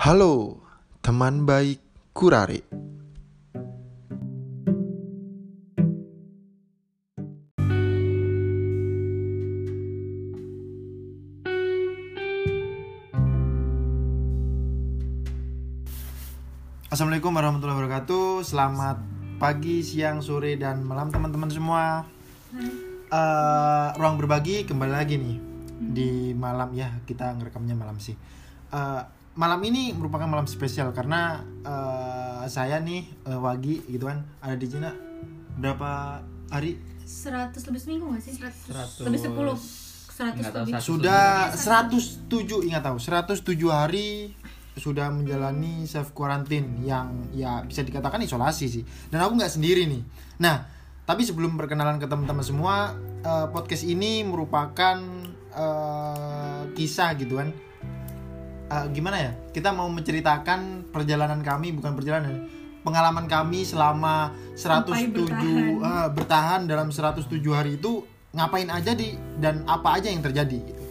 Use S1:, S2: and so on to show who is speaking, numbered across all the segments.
S1: Halo, teman baik Kurare. Assalamualaikum warahmatullahi wabarakatuh. Selamat pagi, siang, sore, dan malam teman-teman semua. Eh, ruang berbagi kembali lagi nih di malam ya kita ngerekamnya malam sih. Eh, malam ini merupakan malam spesial karena eh, saya nih eh, Wagi gitu kan ada di Cina. Berapa hari?
S2: 100 lebih seminggu gak sih?
S3: 100.
S2: Lebih 10 100
S3: Nggak tahu,
S2: lebih.
S1: sudah 107 ingat tahu. 107 hari sudah menjalani self quarantine yang ya bisa dikatakan isolasi sih. Dan aku nggak sendiri nih. Nah tapi sebelum perkenalan ke teman-teman semua eh, podcast ini merupakan eh, kisah gitu kan Eh, gimana ya kita mau menceritakan perjalanan kami bukan perjalanan pengalaman kami selama 107
S2: Sampai bertahan.
S1: eh, bertahan dalam 107 hari itu ngapain aja di dan apa aja yang terjadi gitu.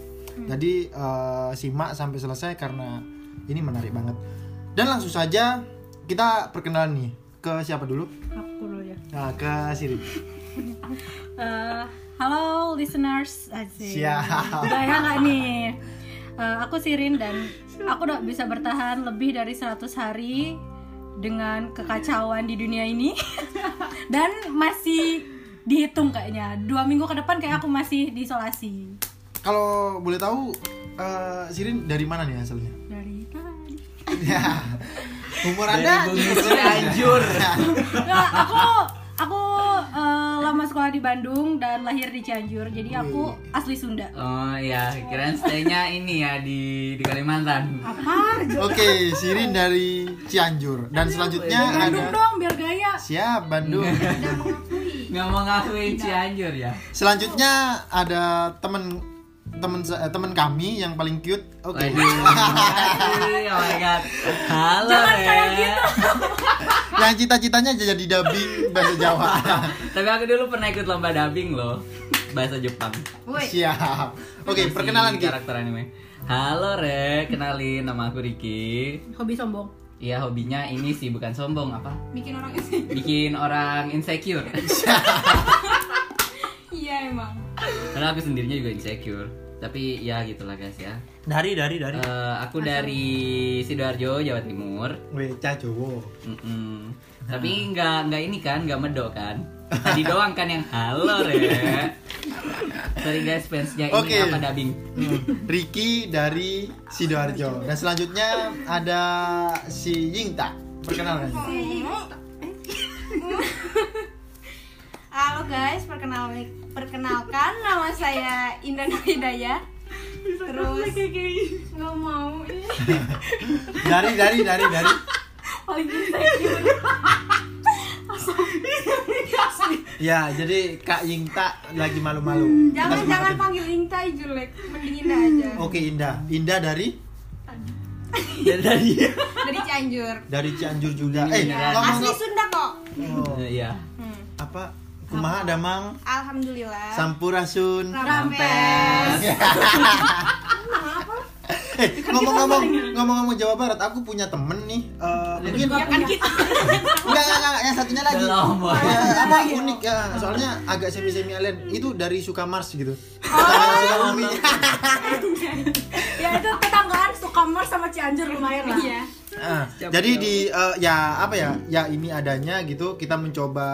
S1: Jadi eh, simak sampai selesai karena ini menarik banget. Dan langsung saja kita perkenalan nih ke siapa dulu?
S2: Aku dulu ya
S1: Nah, ke Siri.
S2: Eh, Halo listeners Asik
S1: Siap.
S2: Ya gak nih? Eh, aku Sirin dan aku udah bisa bertahan lebih dari 100 hari dengan kekacauan di dunia ini dan masih dihitung kayaknya dua minggu ke depan kayak aku masih diisolasi
S1: Kalau boleh tahu eh, Sirin dari mana nih asalnya?
S2: dari tadi
S1: Ya. Umur Anda
S3: Cianjur.
S2: Nggak, aku aku eh, lama sekolah di Bandung dan lahir di Cianjur jadi aku asli Sunda
S3: Oh iya, kirain stay-nya ini ya di di Kalimantan.
S2: apa
S1: Oke, Sirin dari Cianjur dan selanjutnya
S2: Bandung
S1: ada
S2: dong biar gaya
S1: siap Bandung.
S3: Nggak mau ngakuin Cianjur ya.
S1: Selanjutnya ada temen temen eh, temen kami yang paling cute. Oke.
S3: Waduh, oh my god. Halo,
S2: Jangan kayak
S3: Re.
S2: gitu.
S1: Yang cita-citanya jadi dubbing bahasa Jawa.
S3: Tapi aku dulu pernah ikut lomba dubbing loh. Bahasa Jepang.
S1: Siap. Oke, perkenalan
S3: Si
S1: kita.
S3: karakter anime. Halo Re, kenalin nama aku Riki.
S2: hobi sombong
S3: Iya hobinya ini sih bukan sombong apa?
S2: bikin orang ini
S3: Bikin orang insecure.
S2: iya emang
S3: Karena aku sendirinya juga insecure. Tapi ya gitulah guys ya.
S4: Dari dari dari.
S3: Eh, aku dari sidoarjo Jawa Timur.
S1: Weh, Jowo.
S3: Mm-mm. Tapi nggak nggak ini kan, nggak medok kan? Tadi doang kan yang halo re. Sorry guys fansnya ini
S1: Oke.
S3: apa dubbing?
S1: Hmm, Ricky dari Sidoarjo. Dan selanjutnya ada si Yingta. Perkenalkan.
S5: Halo guys, perkenalkan perkenalkan nama saya Indah Nur Hidayah. Terus nggak mau ini.
S1: Dari dari dari dari
S2: paling insecure
S1: Ya, jadi Kak Yingta lagi malu-malu. Kita
S5: Jangan
S1: semangatin.
S5: jangan panggil Intai jelek, mending Indah aja.
S1: Oke, Indah. Indah dari
S3: Dan tadi.
S5: Dari Cianjur.
S1: dari Cianjur juga. Eh, ngomong
S5: Asli Sunda kok.
S1: oh,
S3: Iya.
S5: Hmm.
S1: apa? Kumaha damang
S5: Alhamdulillah.
S1: Sampurasun.
S5: Rampes.
S1: Eh, ngomong-ngomong ngomong-ngomong Jawa Barat, aku punya temen nih. eh, mungkin
S5: Ya kan kita.
S1: enggak, enggak, enggak, yang satunya lagi. Ya, apa unik ya, soalnya agak semi-semi alien. Itu dari Sukamars gitu.
S5: Oh.
S1: Sukabumi.
S2: ya itu tetanggaan Sukamar sama Cianjur lumayan lah
S5: Iya.
S1: Ah, jadi di eh, ya apa ya ya ini adanya gitu kita mencoba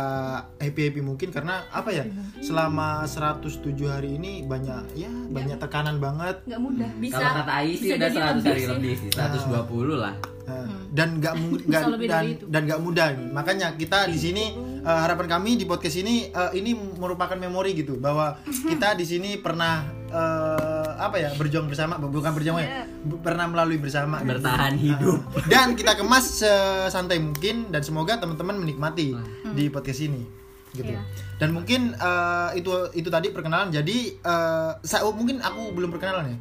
S1: happy happy mungkin karena apa ya selama 107 hari ini banyak ya banyak tekanan banget.
S2: nggak mudah bisa
S3: Kalau kata Ai sih udah
S2: jadi
S3: 100 hari lebih sih, 120 lah.
S1: Ah, dan nggak mu- nggak
S2: Hmm. lebih
S1: dan dan nggak mudah makanya kita di sini eh, harapan kami di podcast ini eh, ini merupakan memori gitu bahwa kita di sini pernah eh, apa ya berjuang bersama bukan berjuang ya bu- pernah melalui bersama gitu.
S3: Bertahan hidup.
S1: dan kita kemas sesantai mungkin dan semoga teman-teman menikmati di podcast ini gitu
S2: Iya.
S1: dan mungkin eh, itu itu tadi perkenalan jadi saya oh, mungkin aku belum perkenalan ya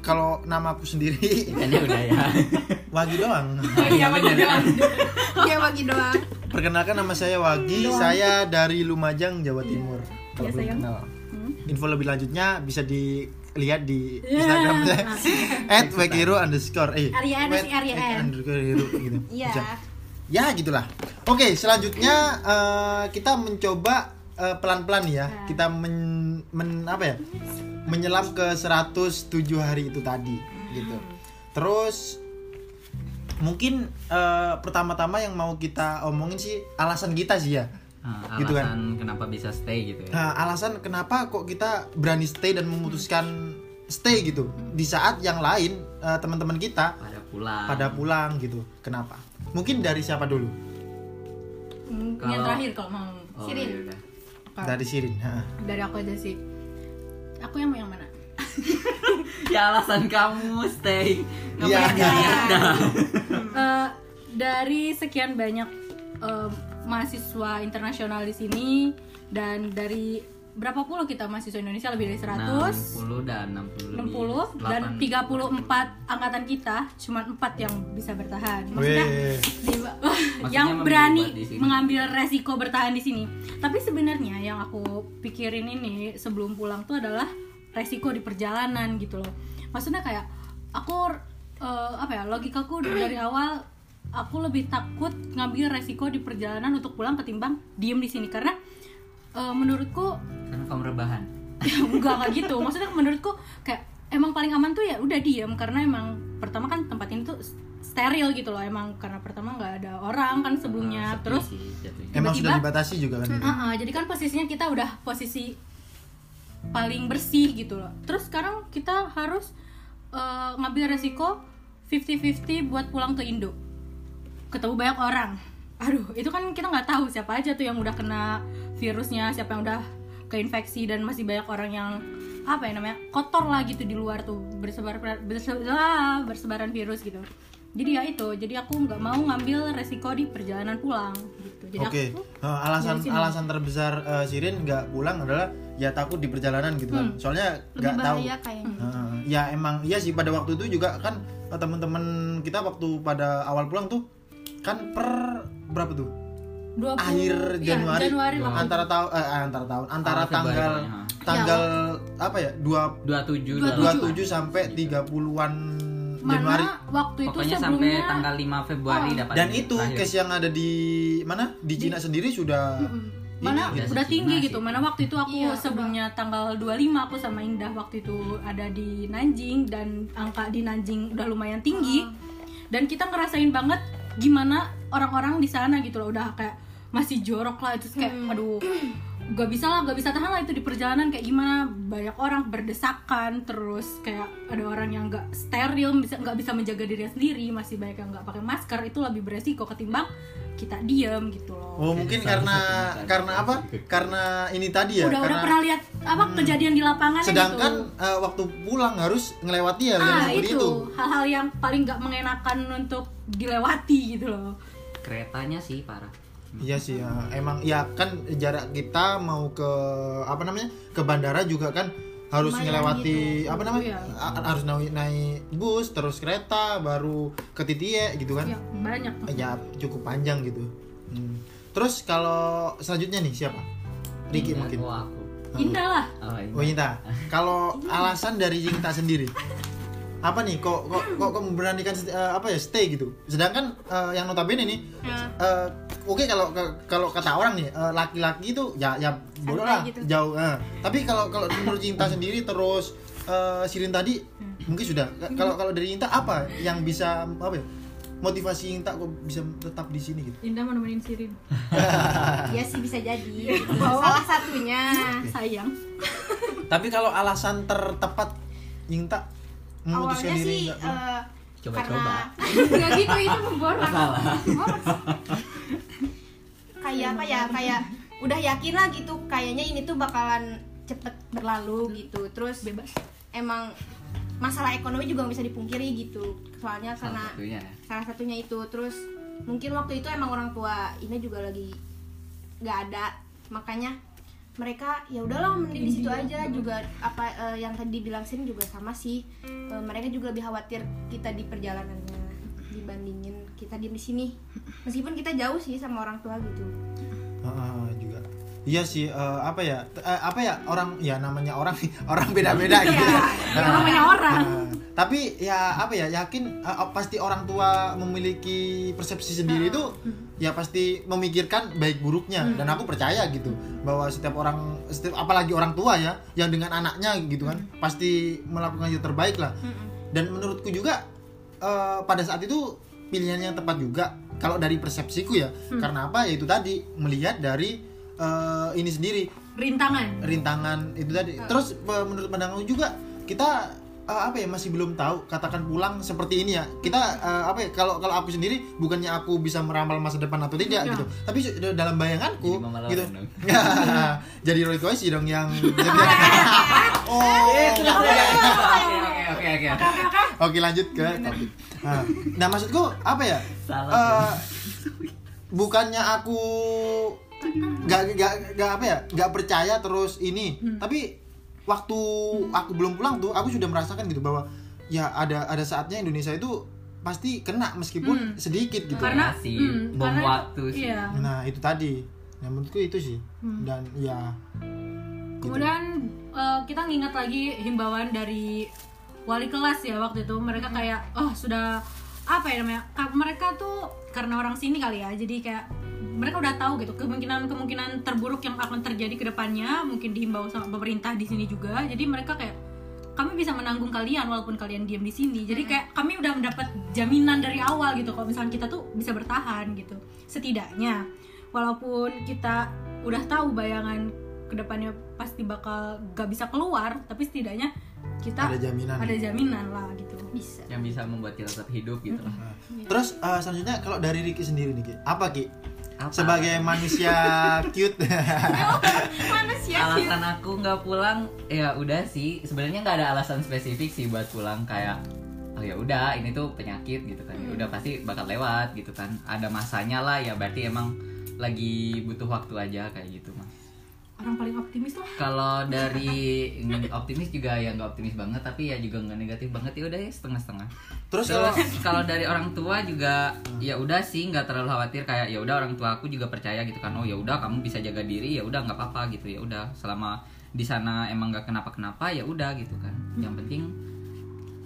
S1: kalau nama aku sendiri
S3: Kayaknya udah ya.
S1: Wagi doang
S3: Iya benar.
S5: Iya bagi doang.
S1: perkenalkan nama saya Wagi saya dari Lumajang Jawa Timur kalau
S2: Ya,
S1: belum kenal info lebih lanjutnya bisa dilihat di
S2: Iya.
S1: Instagram saya at wekiro underscore eh
S2: Arya
S1: eh,
S2: N.
S1: underscore hero gitu.
S5: Iya.
S1: Bisa. ya gitulah. Oke selanjutnya eh, kita mencoba eh, pelan-pelan ya. Kita men, men- apa ya? Menyelam ke 107 hari itu tadi gitu. Terus mungkin pertama-tama yang mau kita omongin sih alasan kita sih ya
S3: Nah,
S1: Gitu kan.
S3: alasan kenapa bisa stay gitu ya
S1: Nah, alasan kenapa kok kita berani stay dan memutuskan stay gitu di saat yang lain eh, teman-teman kita
S3: pada pulang
S1: pada pulang gitu. Kenapa? Mungkin dari siapa dulu?
S2: Hmm, yang
S3: Kalau-
S2: terakhir kalau mau
S3: oh,
S5: Sirin.
S3: yaudah.
S1: Dari Sirin. Ha.
S2: dari aku aja sih aku yang mau yang mana
S3: ya alasan kamu stay Nggak
S1: Iya.
S3: dilihat dah.
S2: Eh, dari sekian banyak eh, mahasiswa internasional di sini dan dari berapa puluh kita mahasiswa Indonesia lebih dari 100
S3: 60 dan 60 lebih
S2: 60 dan
S3: 8.
S2: 34 angkatan kita cuma 4 yang bisa bertahan. Maksudnya di-
S3: Maksudnya
S2: yang berani mengambil resiko bertahan di sini. Tapi sebenarnya yang aku pikirin ini sebelum pulang tuh adalah resiko di perjalanan gitu loh. Maksudnya kayak aku eh, apa ya logikaku dari awal aku lebih takut ngambil resiko di perjalanan untuk pulang ketimbang diem di sini. Karena eh, menurutku
S3: karena kamu rebahan.
S2: Ya enggak kayak gitu. Maksudnya menurutku kayak emang paling aman tuh ya udah diem. Karena emang pertama kan tempat ini tuh steril gitu loh. Emang karena pertama nggak ada orang kan sebelumnya.
S3: Sepi
S2: terus
S3: sih jatuhnya.
S1: Emang
S2: Tiba-tiba-
S1: sudah dibatasi juga kan?
S2: Ah, ah, jadi kan posisinya kita udah posisi paling bersih gitu loh. Terus sekarang kita harus eh, ngambil resiko 50-50 buat pulang ke Indo ketemu banyak orang. Aduh. Itu kan kita nggak tahu siapa aja tuh yang udah kena virusnya siapa yang udah keinfeksi dan masih banyak orang yang apa ya namanya kotor lah gitu di luar tuh bersebar bersebar, ah, bersebaran virus gitu. Jadi ya itu jadi aku nggak mau ngambil resiko di perjalanan pulang gitu. Jadi
S1: Oke,
S2: aku
S1: eh, alasan alasan terbesar eh, Sirin nggak pulang adalah ya takut di perjalanan gitu kan. Soalnya
S5: Lebih
S1: nggak tahu.
S5: kayaknya.
S1: Eh, ya emang iya sih pada waktu itu juga kan teman-teman kita waktu pada awal pulang tuh kan per berapa tuh?
S2: 20,
S1: Akhir
S2: iya,
S1: Januari,
S2: Januari waktu
S1: antara tahun eh, antara tahun antara
S3: Februari
S1: tanggal
S3: ha.
S1: tanggal apa ya? 2
S3: 27
S1: 27 sampai 30-an
S2: mana
S1: Januari.
S2: waktu itu
S3: pokoknya sampai
S2: sebelumnya
S3: tanggal 5 Februari dapat
S1: Dan itu
S3: terakhir.
S1: case yang ada di mana? Di Cina sendiri sudah
S2: mana
S1: ini,
S2: udah tinggi
S3: Cina
S2: gitu mana waktu itu aku
S5: Iya,
S2: sebelumnya tanggal 25 aku sama Indah waktu itu ada di Nanjing dan angka di Nanjing udah lumayan tinggi dan kita ngerasain banget gimana orang-orang di sana gitu loh. Udah kayak masih jorok lah itu kayak aduh gak bisa lah gak bisa tahan lah itu di perjalanan kayak gimana banyak orang berdesakan terus kayak ada orang yang nggak steril bisa nggak bisa menjaga diri sendiri masih banyak yang nggak pakai masker itu lebih beresiko ketimbang kita diem gitu loh
S1: Oh mungkin karena karena apa? Karena ini tadi ya.
S2: udah udah
S1: karena
S2: pernah lihat apa kejadian di lapangan
S1: sedangkan
S2: gitu.
S1: eh, waktu pulang harus ngelewati ya yang
S2: ah
S1: seperti
S2: itu
S1: itu.
S2: hal-hal yang paling nggak mengenakan untuk dilewati gitu loh
S3: keretanya sih parah
S1: Iya sih, ya. emang ya kan jarak kita mau ke apa namanya ke bandara juga kan harus
S5: Lumayan
S1: ngelewati apa namanya
S2: Iya.
S1: a- harus naik naik bus terus kereta baru ke Titie gitu kan
S2: ya banyak tuh.
S1: ya cukup panjang gitu Hmm. terus kalau selanjutnya nih siapa Ricky
S3: Indah,
S1: mungkin
S3: oh aku
S2: indah lah
S3: oh, ini.
S1: Oh Yinta, kalau alasan dari Yinta sendiri apa nih kok kok kok, kok memberanikan eh, apa ya stay gitu sedangkan eh, yang notabene nih
S5: Ya.
S1: eh, oke kalau kalau kata orang nih eh, laki-laki itu ya ya bodoh lah
S5: gitu.
S1: jauh eh. tapi kalau kalau menurut Yinta sendiri terus eh, Sirin tadi mungkin sudah kalau kalau dari Yinta apa yang bisa apa ya motivasi Yinta kok bisa tetap di sini gitu
S2: Indah mau nemenin Sirin
S5: Iya sih bisa jadi. Salah satunya.
S2: sayang
S1: tapi kalau alasan tertepat Yinta memutuskan
S5: Awalnya
S1: diri
S5: sih
S1: nggak-
S5: eh,
S3: Coba-coba.
S5: karena- Nggak gitu itu memborak.
S3: Salah.
S5: Kayak apa ya kayak udah yakin lah gitu kayaknya ini tuh bakalan cepet berlalu gitu. Terus
S2: bebas.
S5: emang masalah ekonomi juga nggak bisa dipungkiri gitu. Soalnya karena
S3: salah satunya. ya.
S5: salah satunya itu. Terus mungkin waktu itu emang orang tua ini juga lagi nggak ada. Makanya mereka ya udahlah mending di situ aja juga. Apa eh, yang tadi bilang Sin juga sama sih. Eh, mereka juga lebih khawatir kita di perjalanannya dibandingin kita diem di sini. Meskipun kita jauh sih sama orang tua gitu.
S1: Ah, ah, juga. Iya sih eh, apa ya eh, apa ya orang ya namanya orang orang beda-beda gitu.
S2: Iya,
S1: Nah,
S2: namanya orang.
S1: nah, tapi ya apa ya yakin eh, pasti orang tua memiliki persepsi sendiri itu ya pasti memikirkan baik buruknya. Dan aku percaya gitu bahwa setiap orang setiap apalagi orang tua ya yang dengan anaknya gitu kan pasti melakukan yang terbaik lah. Dan menurutku juga eh, pada saat itu pilihan yang tepat juga kalau dari persepsiku ya. Karena apa? Ya itu tadi melihat dari eh, ini sendiri.
S2: Rintangan.
S1: Rintangan itu tadi. Terus eh, menurut pandanganku juga kita eh, apa ya masih belum tahu katakan pulang seperti ini ya kita eh, apa ya kalau kalau aku sendiri bukannya aku bisa meramal masa depan atau tidak
S2: Ya.
S1: gitu tapi dalam bayanganku
S3: Jadi
S1: gitu
S3: dong.
S1: jadi Roy Koisi dong yang oh
S3: Oke oke oke oke.
S1: Oke lanjut ke topik. Nah, nah, maksudku apa ya?
S3: Salah.
S1: Eh, bukannya aku nggak nggak nggak apa ya nggak percaya terus ini tapi waktu aku belum pulang tuh aku sudah merasakan gitu bahwa ya ada ada saatnya Indonesia itu pasti kena meskipun sedikit gitu.
S2: Karena
S3: sih,
S2: hmm,
S3: bom
S2: karena-
S3: waktu sih.
S2: iya.
S1: Nah itu tadi. Nah menurutku itu sih. Dan ya
S2: kemudian eh, kita ngingat lagi himbauan dari wali kelas ya waktu itu. Mereka kayak oh sudah apa ya namanya? Ka- mereka tuh karena orang sini kali ya jadi kayak mereka udah tahu gitu kemungkinan kemungkinan terburuk yang akan terjadi ke depannya mungkin dihimbau sama pemerintah di sini juga. Jadi mereka kayak kami bisa menanggung kalian walaupun kalian diam di sini. Jadi kayak kami udah mendapat jaminan dari awal gitu kalau misalnya kita tuh bisa bertahan gitu. Setidaknya walaupun kita udah tahu bayangan ke depannya pasti bakal gak bisa keluar tapi setidaknya kita
S1: ada jaminan.
S2: ada jaminan lah gitu.
S5: Bisa.
S3: Yang bisa membuat kita tetap hidup gitu lah.
S1: Nah, terus eh, selanjutnya kalau dari Riki sendiri nih Ki apa Ki
S3: Apa?
S1: sebagai manusia cute.
S5: Manusia
S3: alasan aku nggak pulang ya udah sih. Sebenarnya nggak ada alasan spesifik sih buat pulang. Kayak oh ya udah ini tuh penyakit gitu kan. Ya udah pasti bakal lewat gitu kan. Ada masanya lah ya berarti emang lagi butuh waktu aja kayak gitu mas
S2: orang paling optimis lah.
S3: Kalau dari optimis juga ya nggak optimis banget tapi ya juga nggak negatif banget. Ya udah ya setengah-setengah.
S1: Terus kalau
S3: Terus kalau dari orang tua juga ya udah sih nggak terlalu khawatir. Kayak ya udah orang tua aku juga percaya gitu kan oh ya udah kamu bisa jaga diri ya udah nggak apa-apa gitu. Ya udah selama di sana emang nggak kenapa-kenapa ya udah gitu kan. Yang penting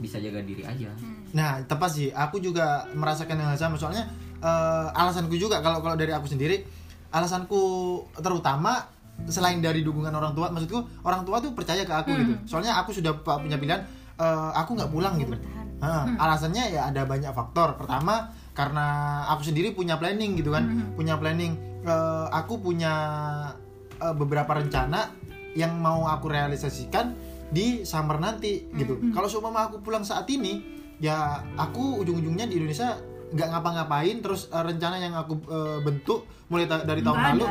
S3: bisa jaga diri aja.
S1: Nah, tepat sih. Aku juga merasakan yang sama. Soalnya eh, alasanku juga kalau kalau dari aku sendiri, alasanku terutama selain dari dukungan orang tua, maksudku orang tua tuh percaya ke aku gitu. Soalnya aku sudah punya pilihan, eh, aku nggak pulang gitu. Ah, Alasannya ya ada banyak faktor. Pertama karena aku sendiri punya planning gitu kan, punya planning. Eh, aku punya eh, beberapa rencana yang mau aku realisasikan di summer nanti gitu. Kalau seumpama aku pulang saat ini, ya aku ujung-ujungnya di Indonesia nggak ngapa-ngapain. Terus eh, rencana yang aku eh, bentuk mulai ta- dari tahun lalu.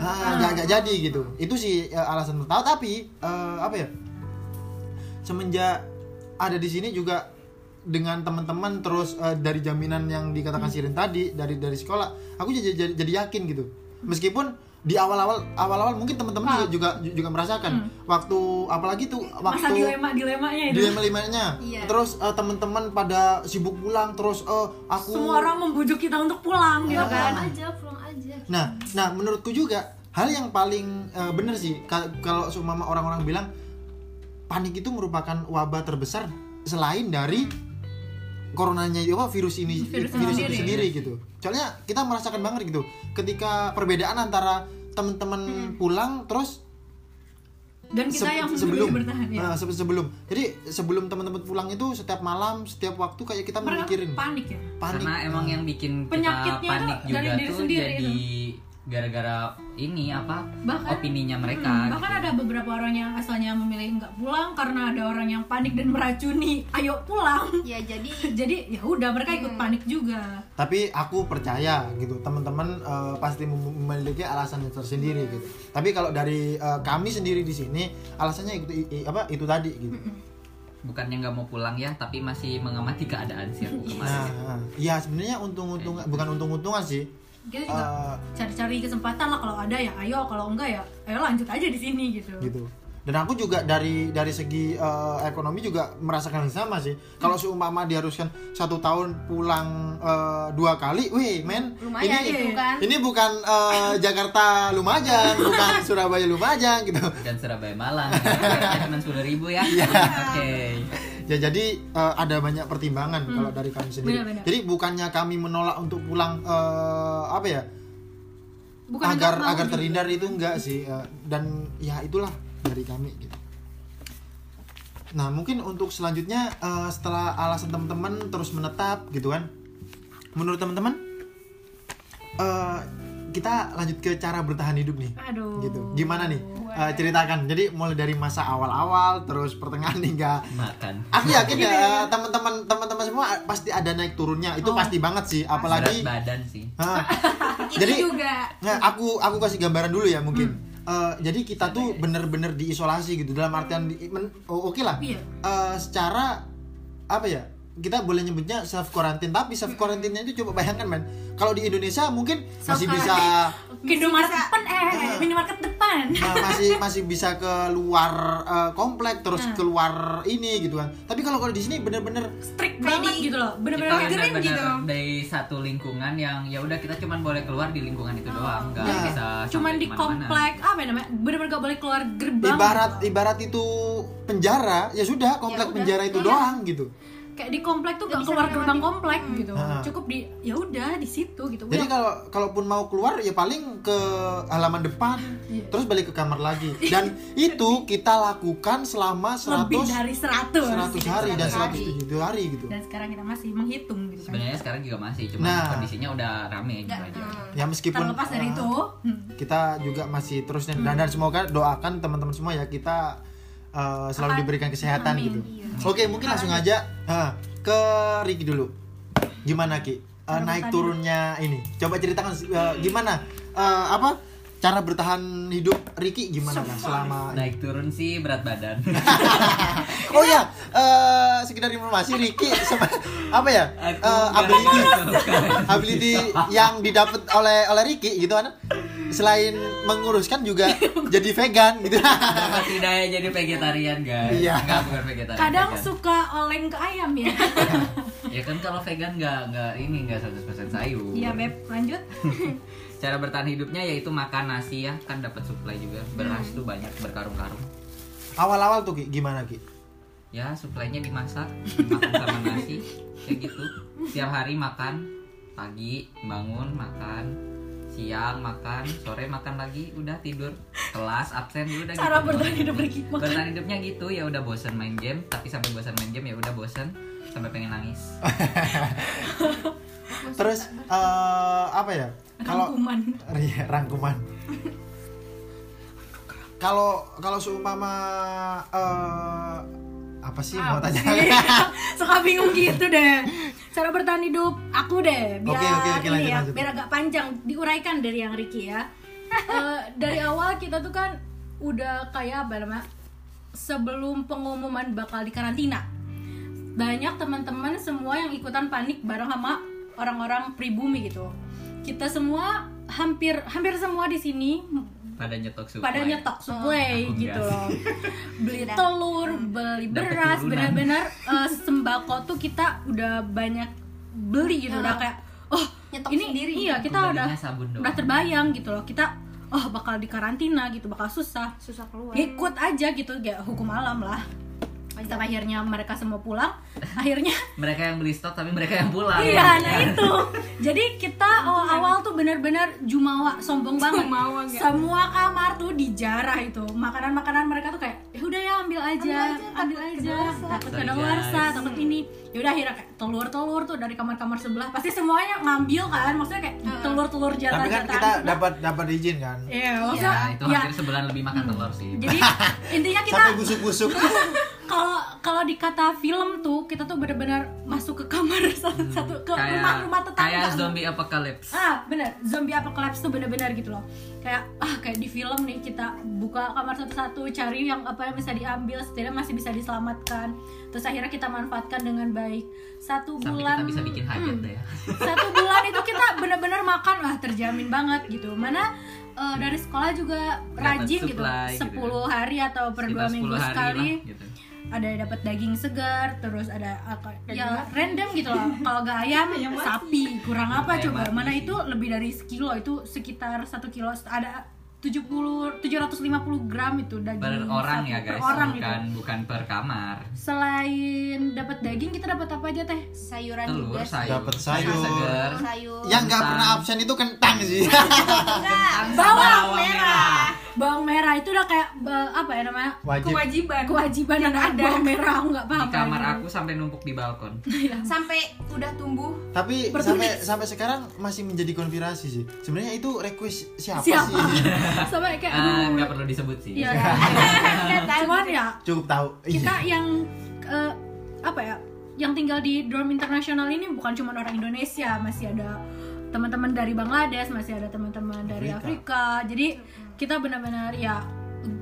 S1: Ah, nggak nggak jadi gitu. Itu sih eh, alasan pertama. Tapi eh, apa ya? Semenjak ada di sini juga dengan teman-teman terus eh, dari jaminan yang dikatakan
S2: Hmm.
S1: Sirin tadi dari dari sekolah, aku jadi jadi, jadi yakin gitu. Meskipun di awal-awal awal-awal mungkin teman-teman juga, juga juga merasakan. Waktu apalagi tuh waktu
S2: Hmm. masa dilema dilemanya itu.
S1: dilema limanya.
S5: Iya.
S1: terus eh, teman-teman pada sibuk pulang terus eh, aku
S2: semua orang membujuk kita untuk pulang gitu
S5: pulang
S2: kan?
S5: aja pulang aja.
S1: Nah nah menurutku juga hal yang paling eh, bener sih ka- kalau seumpama orang-orang bilang panik itu merupakan wabah terbesar selain dari coronanya apa virus ini
S2: Virus
S1: virus,
S2: itu
S1: itu sendiri gitu soalnya kita merasakan banget gitu ketika perbedaan antara teman-teman pulang terus
S2: dan kita
S1: Se-
S2: yang
S1: sebelum.
S2: bertahan ya.
S1: Nah, se- sebelum. Jadi sebelum teman-teman pulang itu setiap malam setiap waktu kayak kita
S2: mereka
S1: mikirin.
S2: panik ya?
S1: Panik.
S3: Karena emang yang bikin kita
S2: Penyakitnya
S3: panik juga
S2: dari diri
S3: tuh
S2: sendiri
S3: jadi gara-gara ini apa
S2: Bahkan-
S3: opininya mereka
S2: Hmm,
S3: gitu.
S2: bahkan ada beberapa orang yang asalnya memilih nggak pulang karena ada orang yang panik dan meracuni ayo pulang.
S5: Ya jadi
S2: jadi ya udah mereka
S5: Hmm.
S2: ikut panik juga.
S1: Tapi aku percaya gitu teman-teman eh, pasti mem- memiliki alasan yang tersendiri gitu. Tapi kalau dari eh, kami sendiri di sini alasannya itu i- i- apa itu tadi gitu.
S3: Bukannya nggak mau pulang ya tapi masih mengamati keadaan sih aku kemarin.
S1: nah ya sebenarnya untung-untung bukan untung-untungan sih
S2: kita juga
S1: Eh,
S2: cari-cari kesempatan lah kalau ada ya ayo kalau enggak ya ayo lanjut aja di sini gitu.
S1: Gitu. Dan aku juga dari dari segi eh, ekonomi juga merasakan yang sama sih. Kalau seumpama diharuskan satu tahun pulang eh, dua kali wih men
S5: Lumayan
S1: ini
S5: gitu kan.
S1: ini bukan eh, Jakarta Lumajang bukan Surabaya Lumajang gitu.
S3: Dan Surabaya Malang cuma sepuluh ribu ya.
S1: Iya.
S3: oke
S1: ya jadi eh, ada banyak pertimbangan kalau dari kami sendiri.
S2: Benar-benar.
S1: jadi bukannya kami menolak untuk pulang eh, apa ya?
S2: Bukan
S1: agar agar
S2: juga.
S1: terhindar itu enggak sih eh, dan ya itulah dari kami gitu. Nah mungkin untuk selanjutnya eh, setelah alasan teman-teman terus menetap gitu kan. Menurut teman-teman eh, kita lanjut ke cara bertahan hidup nih.
S2: Aduh.
S1: gitu. Gimana nih? Eh, ceritakan. Jadi mulai dari masa awal-awal terus pertengahan hingga
S3: makan.
S1: Aku yakin ya eh, teman-teman teman-teman semua pasti ada naik turunnya. Itu pasti banget sih apalagi
S3: berat badan sih.
S1: Hah.
S5: Itu
S1: jadi
S5: juga.
S1: nah, aku aku kasih gambaran dulu ya mungkin. Eh, jadi kita tuh bener-bener diisolasi gitu dalam artian di, men- oh, oke lah.
S2: Iya.
S1: Eh, secara apa ya kita boleh nyebutnya self quarantine tapi self quarantine itu coba bayangkan men kalau di Indonesia mungkin masih bisa
S2: Ke Indomaret depan eh minimarket depan.
S1: ma- masih masih bisa keluar eh, komplek terus
S2: Hmm.
S1: keluar ini gitu kan tapi kalau kalau di sini bener-bener
S2: Strict banget gitu loh.
S3: kita
S2: Bener-bener
S3: benar-benar
S5: gitu.
S3: dari satu lingkungan yang ya udah kita cuman boleh keluar di lingkungan itu doang nggak
S1: Nah.
S3: bisa
S2: cuman di komplek apa ya namanya bener-bener gak boleh keluar gerbang
S1: ibarat
S2: gitu.
S1: ibarat itu penjara ya sudah komplek
S5: Ya udah.
S1: penjara itu
S2: Iya.
S1: doang gitu
S2: kayak di komplek tuh
S5: Nggak
S2: gak keluar gerbang komplek gitu
S1: Ah.
S2: cukup di ya udah di situ gitu
S1: Jadi kalau kalaupun mau keluar ya paling ke halaman depan,
S2: Iya.
S1: terus balik ke kamar lagi. Dan itu kita lakukan selama 100
S2: lebih dari 100
S1: 100 hari dan
S5: 100 hari.
S1: 107 hari gitu.
S2: dan sekarang kita masih menghitung gitu kan
S3: sebenarnya sekarang juga masih cuma
S1: Nah.
S3: kondisinya udah rame gitu aja
S1: Ya meskipun
S2: terlepas dari
S1: eh,
S2: itu hmm.
S1: kita juga masih terus dan, dan semoga doakan teman-teman semua ya kita eh, selalu
S2: Akan-
S1: diberikan kesehatan
S2: Amin,
S1: gitu.
S5: iya.
S1: Oke, mungkin langsung aja eh, ke Ricky dulu. Gimana Ki?
S2: Cara
S1: naik turunnya ini. Coba ceritakan eh, gimana eh, apa cara bertahan hidup Ricky gimana kan selama
S3: naik turun sih berat badan
S1: Oh ya, eh, sekedar informasi Ricky sama apa ya?
S3: Aku
S1: eh, ability ability yang didapat oleh oleh Ricky gitu kan. Selain menguruskan juga jadi vegan gitu.
S3: Dapat hidayah jadi vegetarian guys
S1: Iya.
S3: nggak bukan vegetarian
S2: kadang
S3: vegan.
S2: suka oleng ke ayam ya
S3: ya kan kalau vegan nggak nggak ini nggak 100% sayur
S2: iya beb lanjut
S3: cara bertahan hidupnya yaitu makan nasi ya. Kan dapat supply juga. Beras tuh banyak berkarung-karung.
S1: Awal-awal tuh Ki, gimana Ki?
S3: ya suplainya dimasak makan sama nasi kayak gitu. Tiap hari makan pagi bangun makan siang makan sore makan lagi udah tidur. Kelas absen udah
S2: cara
S3: gitu.
S2: bertahan hidup makan.
S3: Bertahan hidupnya gitu ya udah bosan main game. Tapi sampai bosan main game ya udah bosan sampai pengen nangis.
S1: Terus eh, apa ya? Kalau
S2: rangkuman
S1: Iya, rangkuman. Kalau kalau seumpama eh, apa sih mau
S2: Apa
S1: tanya?
S2: sih? suka bingung gitu deh cara bertahan hidup aku deh biar
S1: Oke, oke, oke,
S2: ini
S1: lanjut,
S2: ya
S1: lanjut.
S2: biar agak panjang diuraikan dari yang Ricky ya Eh, dari awal kita tuh kan udah kayak apa namanya sebelum pengumuman bakal dikarantina banyak teman-teman semua yang ikutan panik bareng sama orang-orang pribumi gitu kita semua hampir hampir semua di sini
S3: pada nyetok supply
S2: pada nyetok supply
S3: Aku
S2: gitu loh. Beli telur beli beras benar-benar eh, sembako tuh kita udah banyak beli gitu udah kayak oh
S5: Nyetok
S2: ini
S5: sendiri.
S2: iya kita udah
S3: belinya sabun doang.
S2: udah terbayang gitu loh. Kita oh bakal dikarantina gitu bakal susah.
S5: Susah keluar.
S2: Ikut aja gitu ya hukum alam lah Sampai akhirnya mereka semua pulang akhirnya
S3: mereka yang beli stok tapi mereka yang pulang
S2: Iya, nah itu. Jadi kita awal-awal tuh benar-benar jumawa sombong banget.
S5: Jumawa?
S2: Semua kamar tuh dijarah itu. Makanan-makanan mereka tuh kayak, ya udah ya ambil aja, ambil aja. Takut
S3: Sorry,
S2: kedaluarsa,
S3: guys.
S2: takut ini. Ya udah akhirnya kayak telur-telur tuh dari kamar-kamar sebelah. Pasti semuanya ngambil kan. Maksudnya kayak telur-telur
S1: Tapi kan kita
S2: sebelah.
S1: dapat dapat izin kan.
S2: Iya,
S3: ya
S2: maksudnya
S3: itu
S2: ya.
S3: hampir sebulan lebih makan telur sih
S2: Jadi intinya kita
S1: Sampai busuk-busuk.
S2: kalau kalau dikata film tuh kita tuh benar-benar masuk ke kamar satu-satu ke
S3: kayak
S2: rumah-rumah tetangga
S3: kayak zombie apocalypse
S2: ah bener zombie apocalypse tuh bener-bener gitu loh kayak ah kayak di film nih kita buka kamar satu-satu cari yang apa yang bisa diambil setidaknya masih bisa diselamatkan. Terus akhirnya kita manfaatkan dengan baik. Satu
S3: sampai
S2: bulan
S3: kita bisa bikin hajat
S2: Hmm.
S3: ya.
S2: Satu bulan itu kita bener-bener makan wah terjamin banget gitu. Mana eh, dari sekolah juga rajin gitu
S3: supply gitu
S2: 10 hari atau per dua
S3: Sekitar 10
S2: minggu sekali
S3: lah, gitu.
S2: Ada dapat daging segar terus ada apa ya random gitu loh. Kalau nggak ayam sapi. Kurang apa coba? mana itu lebih dari sekilo itu sekitar satu kilo. Ada 70 750 gram itu daging
S3: per orang ya
S2: Per
S3: guys.
S2: orang
S3: bukan
S2: gitu.
S3: bukan per kamar.
S2: Selain dapat daging kita dapat apa aja teh?
S5: Sayuran
S3: telur
S5: juga
S3: sayur.
S1: Dapat sayur.
S3: segar
S5: sayur.
S1: Yang nggak
S3: Kentang.
S1: pernah absen itu kentang sih.
S5: Enggak
S2: Bawang
S5: bawang
S3: merah.
S5: merah.
S2: Bawang merah itu udah kayak apa ya namanya?
S1: Wajib.
S5: Kewajiban.
S2: Kewajiban
S5: Yang
S2: ada bawang merah aku nggak paham
S3: di kamar
S2: lagi.
S3: aku sampai numpuk di balkon.
S5: Sampai udah tumbuh.
S1: Tapi
S2: Bertulis.
S1: sampai sampai sekarang masih menjadi konspirasi sih. Sebenarnya itu request siapa,
S2: siapa?
S1: sih
S2: sama kayak
S3: Ah,
S2: aduh
S3: nggak perlu disebut sih
S2: Iya.
S5: Tahu.
S2: cuman ya
S1: cukup tahu
S2: kita yang eh, apa ya yang tinggal di dorm internasional ini bukan cuma orang Indonesia masih ada teman-teman dari Bangladesh masih ada teman-teman dari
S1: Afrika.
S2: Afrika jadi kita benar-benar ya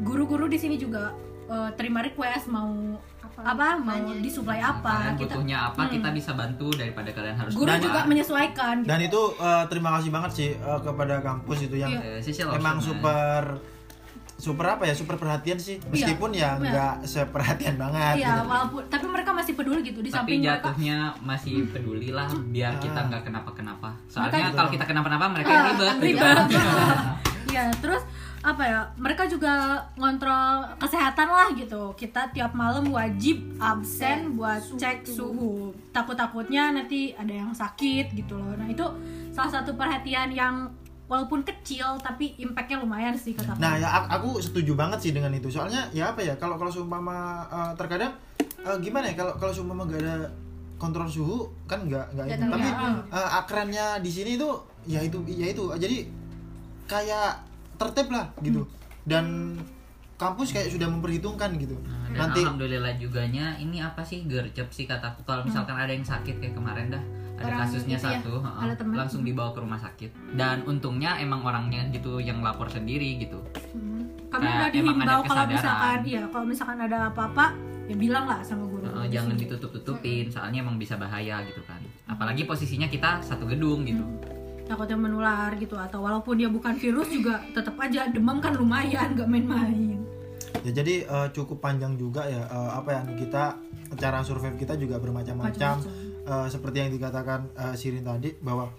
S2: guru-guru di sini juga eh, terima request mau apa, mau disuplai apa
S3: kalian
S2: kita
S3: butuhnya apa kita bisa bantu daripada kalian harus
S2: guru
S1: Dan-
S2: juga menyesuaikan gitu.
S1: dan itu eh, terima kasih banget sih eh, kepada kampus itu yang
S2: Iya.
S3: Eh, Sisi
S1: emang super super apa ya super perhatian sih meskipun ya
S2: Iya.
S1: nggak seperhatian banget
S2: Iya,
S1: gitu.
S2: walaupun tapi mereka masih peduli gitu di
S3: tapi
S2: samping mereka
S3: jatuhnya masih peduli lah biar kita
S1: Ah.
S3: nggak kenapa-kenapa soalnya
S1: Betul.
S3: kalau kita kenapa-napa mereka yang
S2: Ah,
S3: ribet gitu
S2: ribet.
S3: kan.
S2: Iya, terus apa ya? Mereka juga ngontrol kesehatan lah gitu. Kita tiap malam wajib absen buat cek suhu. Takut-takutnya nanti ada yang sakit gitu loh. Nah, itu salah satu perhatian yang walaupun kecil tapi impactnya lumayan sih kata.
S1: Nah ya aku- setuju banget sih dengan itu. Soalnya ya apa ya kalau kalau seumpama eh, terkadang eh, gimana ya kalau kalau seumpama gak ada kontrol suhu kan nggak nggak Tapi eh, akrannya di sini itu ya itu ya itu. Jadi kayak tertib lah gitu. Dan kampus kayak sudah memperhitungkan gitu.
S3: Dan
S1: Nanti
S3: alhamdulillah juganya ini apa sih gercep sih kataku kalau misalkan ada yang sakit kayak kemarin dah ada
S2: Orang
S3: kasusnya
S2: itu ya,
S3: satu heeh,
S2: ada teman.
S3: langsung dibawa ke rumah sakit dan untungnya emang orangnya gitu yang lapor sendiri gitu
S2: Hmm. Kami udah
S3: ada
S2: dihimbau kalau
S3: kesadaran.
S2: misalkan iya, kalau misalkan ada apa-apa ya bilang lah sama guru.
S3: Heeh, jangan ditutup-tutupin soalnya emang bisa bahaya gitu kan apalagi posisinya kita satu gedung gitu
S2: takutnya menular gitu atau walaupun dia bukan virus juga tetap aja demam kan lumayan nggak main-main.
S1: Ya jadi eh, cukup panjang juga ya eh, apa ya kita cara survive kita juga bermacam-macam. Eh, seperti yang dikatakan eh, Sirin tadi bahwa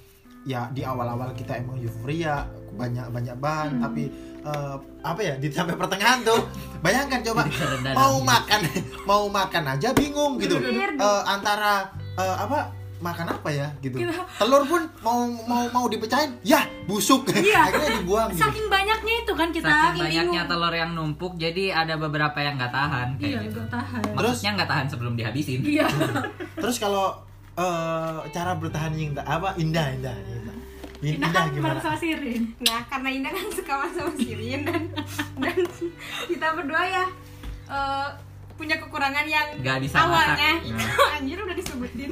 S1: ya di awal-awal kita emang euforia banyak banyak bahan tapi eh, apa ya di sampai pertengahan tuh bayangkan coba mau makan mau makan aja bingung gitu. Eh, antara eh, apa makan apa ya gitu. Telur pun mau mau mau dipecahin ya busuk.
S2: Iya.
S1: akhirnya dibuang gitu.
S2: Saking banyaknya itu kan kita
S3: saking banyaknya
S2: bingung.
S3: telur yang numpuk jadi ada beberapa yang nggak tahan kayak
S2: iya
S3: gitu.
S2: nggak tahan.
S3: Maksudnya nggak tahan sebelum dihabisin.
S2: Iya.
S1: Terus kalau eh, cara bertahan yang indah apa indah indah indah,
S2: Indah
S1: indah
S2: kan
S1: gimana?
S2: bangsa sirin.
S5: Nah, karena Indah kan suka sama Sirin dan dan kita berdua ya eh, punya kekurangan yang
S3: Nggak bisa
S5: awalnya
S3: masak.
S5: itu anjir udah disebutin.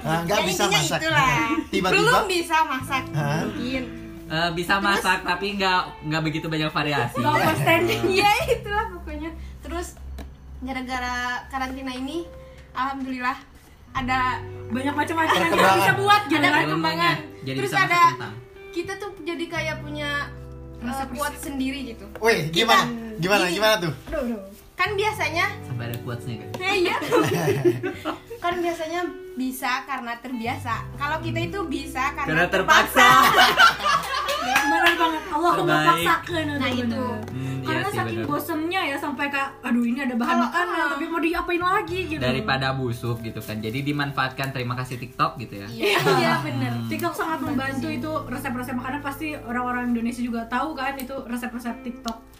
S1: Nah, nggak
S5: Ya,
S1: bisa masak
S5: itulah.
S1: tiba-tiba
S5: Belum bisa masak.
S1: Hah?
S5: Mungkin.
S3: Eh, bisa masak tapi nggak nggak begitu banyak variasi
S2: nggak overstanding
S5: Iya, itulah pokoknya. Terus gara-gara karantina ini alhamdulillah ada
S2: banyak macam-macam yang kita bisa buat gitu
S5: ada perkembangan.
S3: Jadi
S5: Terus ada kita tuh jadi kayak punya uh, kuat sendiri gitu.
S1: Wih, gimana?
S5: Kita-
S1: Gimana?
S5: Gini.
S1: Gimana tuh?
S2: Aduh, aduh.
S5: Kan biasanya
S3: sampai ada quotesnya kan
S5: iya. kan biasanya bisa karena terbiasa. Kalau kita itu bisa karena,
S3: karena terpaksa.
S2: benar banget. Allah memaksakan.
S5: Nah, itu.
S3: Hmm, iya
S2: karena
S3: sih,
S2: saking
S3: bener.
S2: bosennya ya sampai kayak aduh ini ada bahan makanan
S5: ah.
S2: tapi mau diapain lagi? Gitu.
S3: Daripada busuk gitu kan. Jadi dimanfaatkan terima kasih TikTok gitu ya.
S5: Iya, iya bener.
S2: TikTok sangat membantu itu resep-resep makanan. Pasti orang-orang Indonesia juga tahu kan itu resep-resep TikTok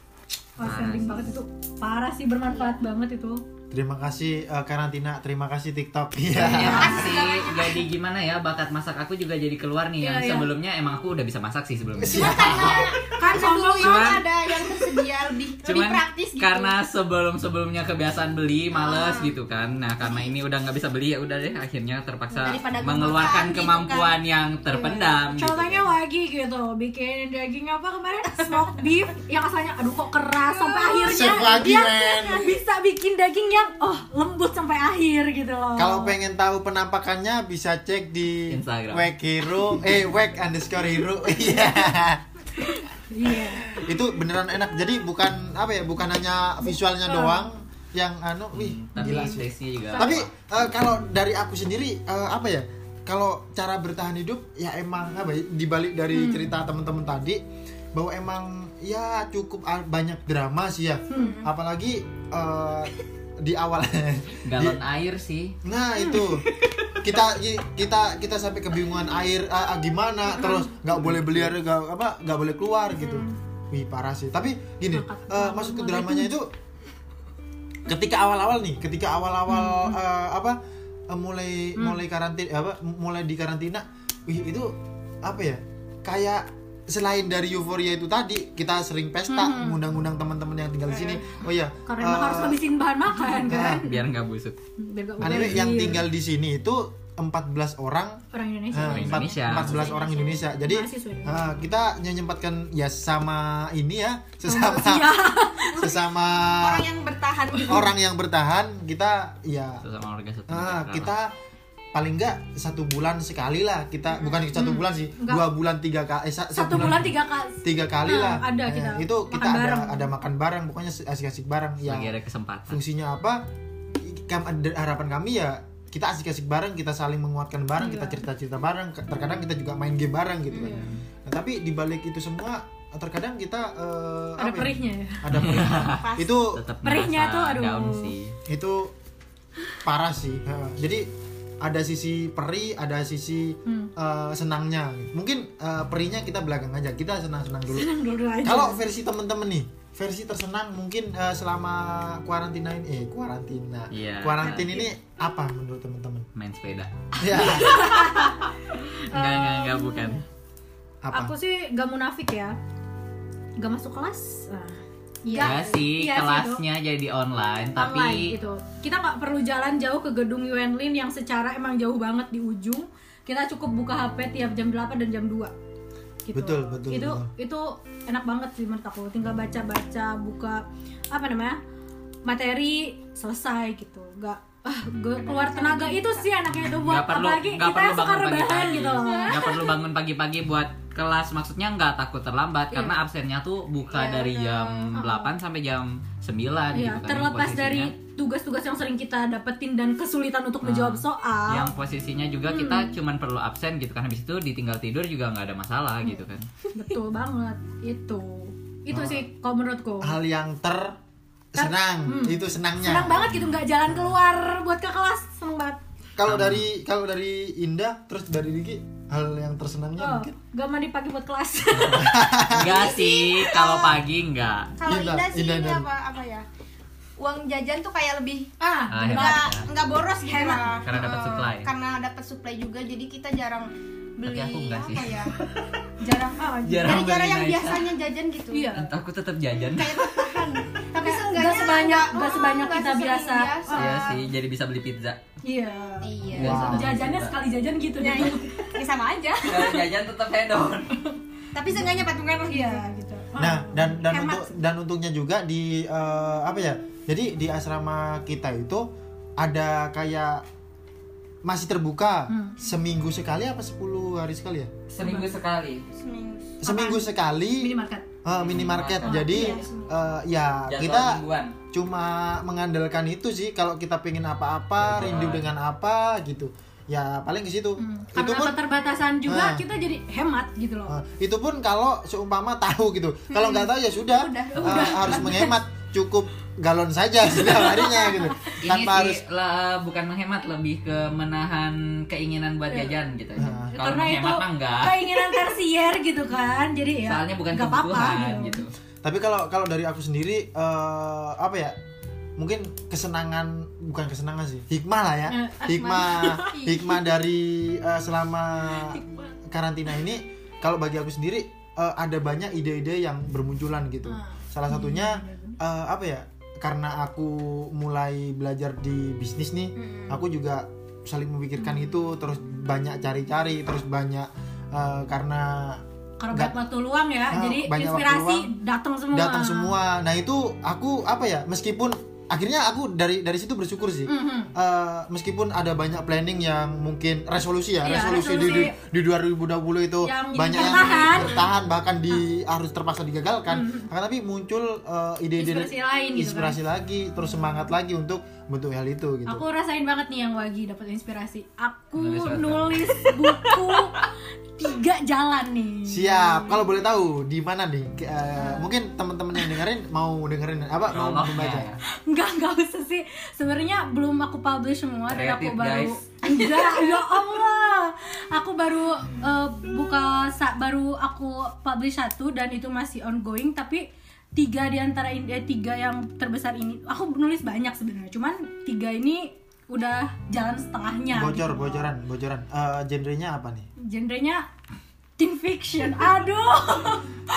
S2: Wah,
S3: Parah
S2: banget itu. Parah sih bermanfaat banget itu
S1: Terima kasih eh, karantina, terima kasih TikTok.
S3: Ya,
S1: Iya.
S3: emang sih jadi gimana ya bakat masak aku juga jadi keluar nih yang
S2: Iya, iya.
S3: sebelumnya emang aku udah bisa masak sih sebelumnya
S1: Siap.
S5: Kan
S2: sombong
S5: sebelumnya
S3: Cuman-
S5: ada yang tersedia dia lebih lebih praktis gitu
S3: karena sebelum sebelumnya kebiasaan beli males
S5: Ah.
S3: gitu kan. Nah karena ini udah nggak bisa beli ya udah deh akhirnya terpaksa
S5: Daripada
S3: mengeluarkan
S5: gitu
S3: kemampuan yang terpendam. gitu.
S2: Contohnya lagi gitu, bikin daging apa kemarin smoke beef yang asalnya aduh kok keras sampai akhirnya
S1: Chef lagi,
S2: dia
S1: men.
S2: bisa bikin daging yang oh lembut sampai akhir gitu loh.
S1: Kalau pengen tahu penampakannya bisa cek di
S3: Instagram.
S1: Wek Hero, eh Wek underscore Hero. Iya.
S2: Iya.
S1: itu beneran enak. Jadi bukan apa ya, bukan hanya visualnya doang yang anu, wih,
S3: Tapi
S1: gila sih.
S3: juga.
S1: Tapi eh, kalau dari aku sendiri eh, apa ya? Kalau cara bertahan hidup ya emang apa ya? Dibalik dari cerita teman-teman tadi bahwa emang ya cukup a- banyak drama sih ya. Apalagi eh, di awal.
S3: galon air sih.
S1: Nah itu kita kita kita sampai kebingungan air ah, gimana terus nggak boleh beli air nggak apa nggak boleh keluar gitu. Wih parah sih. Tapi gini eh, masuk ke dramanya itu ketika awal-awal nih, ketika awal-awal eh, apa eh, mulai mulai karantina apa mulai di karantina, wih itu apa ya kayak selain dari euforia itu tadi kita sering pesta ngundang-ngundang teman-teman yang tinggal di sini oh ya
S2: Karena
S1: eh,
S2: harus habisin bahan makan kan.
S3: Biar nggak busuk.
S2: Biar gak
S1: anyway yang tinggal di sini itu 14 orang
S2: orang Indonesia.
S1: eh,
S3: Orang
S1: empat-
S3: Indonesia.
S1: 14 orang Indonesia. Jadi eh, kita menyempatkan ya sama ini ya, sesama sesama
S5: orang yang bertahan gitu
S1: orang yang bertahan kita ya
S3: Sesama warga
S1: ah, kita paling enggak satu bulan sekali lah kita bukan satu bulan sih
S2: Enggak.
S1: dua bulan tiga kali eh, sa-
S2: Satu bulan tiga kali.
S1: tiga kali
S2: Ah,
S1: lah
S2: ada
S1: Eh,
S2: kita
S1: itu kita ada
S2: bareng.
S1: ada makan bareng pokoknya asik-asik bareng ya
S3: lagi ada kesempatan.
S1: fungsinya apa harapan kami ya kita asik-asik bareng kita saling menguatkan bareng kita
S2: Iya.
S1: cerita-cerita bareng terkadang kita juga main game bareng gitu kan
S2: Iya.
S1: Nah, tapi di balik itu semua terkadang kita eh,
S2: Ada
S1: apa ya?
S2: perihnya ya.
S1: ada perih itu
S3: Tetap
S2: Perihnya tuh, aduh.
S3: sih.
S1: itu parah sih jadi ada sisi perih ada sisi
S2: Hmm.
S1: eh, senangnya mungkin eh, perihnya kita belakang aja kita senang-senang dulu
S2: Senang dulu aja.
S1: kalau versi temen-temen nih versi tersenang mungkin eh, selama kuarantina ini eh kuarantina
S3: Iya.
S1: kuarantin ini apa menurut temen-temen
S3: Main sepeda.
S1: ya
S3: Enggak, enggak, enggak bukan.
S1: apa
S2: Aku sih gak munafik ya. Gak masuk kelas. Nah,
S3: Iya sih,
S2: iya sih,
S3: kelasnya jadi online, tapi
S2: online gitu. Kita nggak perlu jalan jauh ke gedung Yuenlin yang secara emang jauh banget di ujung. Kita cukup buka HP tiap jam 8 dan jam 2. Gitu.
S1: Betul, betul,
S2: Itu
S1: betul.
S2: itu enak banget sih menurut aku. Tinggal baca-baca, buka apa namanya? materi selesai gitu. Gak ah, gue keluar tenaga itu sih enaknya itu buat
S3: nggak perlu
S2: apalagi
S3: nggak
S2: kita
S3: perlu
S2: suka
S3: bangun
S2: rebahan
S3: pagi-pagi
S2: gitu loh.
S3: nggak perlu bangun pagi-pagi buat kelas maksudnya nggak takut terlambat
S2: Iya.
S3: karena absennya tuh buka
S5: Iya,
S3: dari jam 8 sampai jam 9
S2: Iya,
S3: gitu kan
S2: terlepas
S3: posisinya.
S2: dari tugas-tugas yang sering kita dapetin dan kesulitan untuk menjawab soal.
S3: yang posisinya juga
S2: Hmm.
S3: kita cuman perlu absen gitu kan habis itu ditinggal tidur juga nggak ada masalah gitu kan
S2: Betul banget. Itu. Itu
S1: Oh.
S2: sih kalau menurutku.
S1: hal yang ter senang itu senangnya
S2: Senang banget gitu nggak jalan keluar buat ke kelas. Seneng banget.
S1: kalau dari kalau dari Indah terus dari Diki hal yang tersenangnya
S2: Oh,
S1: mungkin
S2: gak mandi pagi buat kelas.
S3: enggak sih kalau pagi enggak
S5: kalau
S1: Indah,
S5: Indah sih
S1: Indah
S5: ini
S1: dan-
S5: apa apa ya uang jajan tuh kayak lebih
S2: ah,
S3: Ah,
S5: nggak nggak boros gitu lah.
S3: Karena dapat
S5: Eh,
S3: supply.
S5: karena dapat supply juga jadi kita jarang beli
S3: Tapi aku enggak
S5: apa
S3: sih.
S5: ya jarang
S2: Ah,
S3: Jarang beli
S5: yang biasanya jajan gitu
S2: Iya.
S3: Entah aku tetap jajan
S5: kayak
S2: sebanyak-
S5: nggak-
S2: sebanyak
S5: nggak
S2: kita biasa.
S5: biasa.
S3: Iya sih jadi bisa beli pizza
S2: Iya.
S5: iya
S1: Wow.
S2: Jajannya sekali jajan gitu
S5: Ya, ya sama aja
S3: Kalau jajan tetap hedon
S5: tapi seenggaknya patungan lah
S2: Iya, gitu.
S1: Nah, dan dan
S5: Hemat.
S1: untuk dan untungnya juga di eh, apa ya? Jadi di asrama kita itu ada kayak masih terbuka
S2: Hmm.
S1: seminggu sekali apa 10 hari sekali ya?
S3: seminggu sekali
S5: seminggu
S1: Seminggu sekali
S2: Minimarket.
S1: Eh, minimarket.
S2: Oh,
S1: Jadi
S5: iya,
S1: eh, ya
S3: Jadwal
S1: kita
S3: mingguan.
S1: cuma mengandalkan itu sih. Kalau kita pengen apa-apa, rindu dengan apa gitu. Ya paling ke situ.
S2: Hmm.
S1: Itu pun
S2: keterbatasan juga
S1: Ah.
S2: kita jadi hemat gitu loh.
S1: eh, itu pun kalau seumpama tahu gitu. Kalau nggak tahu ya sudah.
S5: Udah,
S1: Eh, harus menghemat cukup galon saja setiap harinya gitu.
S3: ini
S1: Tanpa
S3: sih
S1: harus
S3: lah, bukan menghemat lebih ke menahan keinginan buat jajan gitu
S1: Ah.
S3: kalau
S2: Karena itu
S3: menghemat mah enggak
S2: keinginan tersier gitu kan. Jadi ya
S3: soalnya bukan
S2: nggak apa-apa
S3: kebutuhan
S2: gitu.
S3: gitu
S1: Tapi kalau kalau dari aku sendiri eh, apa ya? Mungkin kesenangan bukan kesenangan sih, hikmah lah ya.
S2: Eh,
S1: Hikmah hikmah dari eh, selama karantina ini kalau bagi aku sendiri eh, ada banyak ide-ide yang bermunculan gitu.
S2: Ah.
S1: salah satunya eh, apa ya karena aku mulai belajar di bisnis nih aku juga saling memikirkan itu terus banyak cari-cari terus banyak eh, karena
S2: banyak waktu luang ya,
S1: Ah,
S2: jadi inspirasi datang semua.
S1: datang semua nah itu aku apa ya meskipun akhirnya aku dari dari situ bersyukur sih
S2: Mhm.
S1: Eh, meskipun ada banyak planning yang mungkin resolusi ya
S2: Iya,
S1: resolusi, di, di,
S2: resolusi.
S1: di 2020 itu
S2: Yang
S1: banyak yang
S2: bertahan.
S1: bertahan bahkan di harus terpaksa digagalkan Akan tapi muncul eh, ide-ide
S2: Mhm. Inspirasi lain gitu kan.
S1: inspirasi lagi terus semangat lagi untuk bentuk hal itu gitu
S2: Aku rasain banget nih yang Wagi dapat inspirasi. Aku
S3: Nulis
S2: nulis buku tiga jalan nih.
S1: siap kalau boleh tahu di mana nih Eh, mungkin teman-teman yang dengerin mau dengerin apa mau membaca
S3: ya.
S2: Enggak, enggak usah sih. Sebenarnya belum aku publish semua dan aku baru
S3: guys.
S2: enggak, ya Allah. Aku baru eh, buka sa- baru aku publish satu dan itu masih ongoing tapi tiga di antara ini eh, tiga yang terbesar ini aku nulis banyak sebenarnya cuman tiga ini udah jalan setengahnya
S1: bocor
S2: gitu.
S1: bocoran bocoran. Eh, genrenya apa nih?
S2: Genrenya teen fiction. Aduh.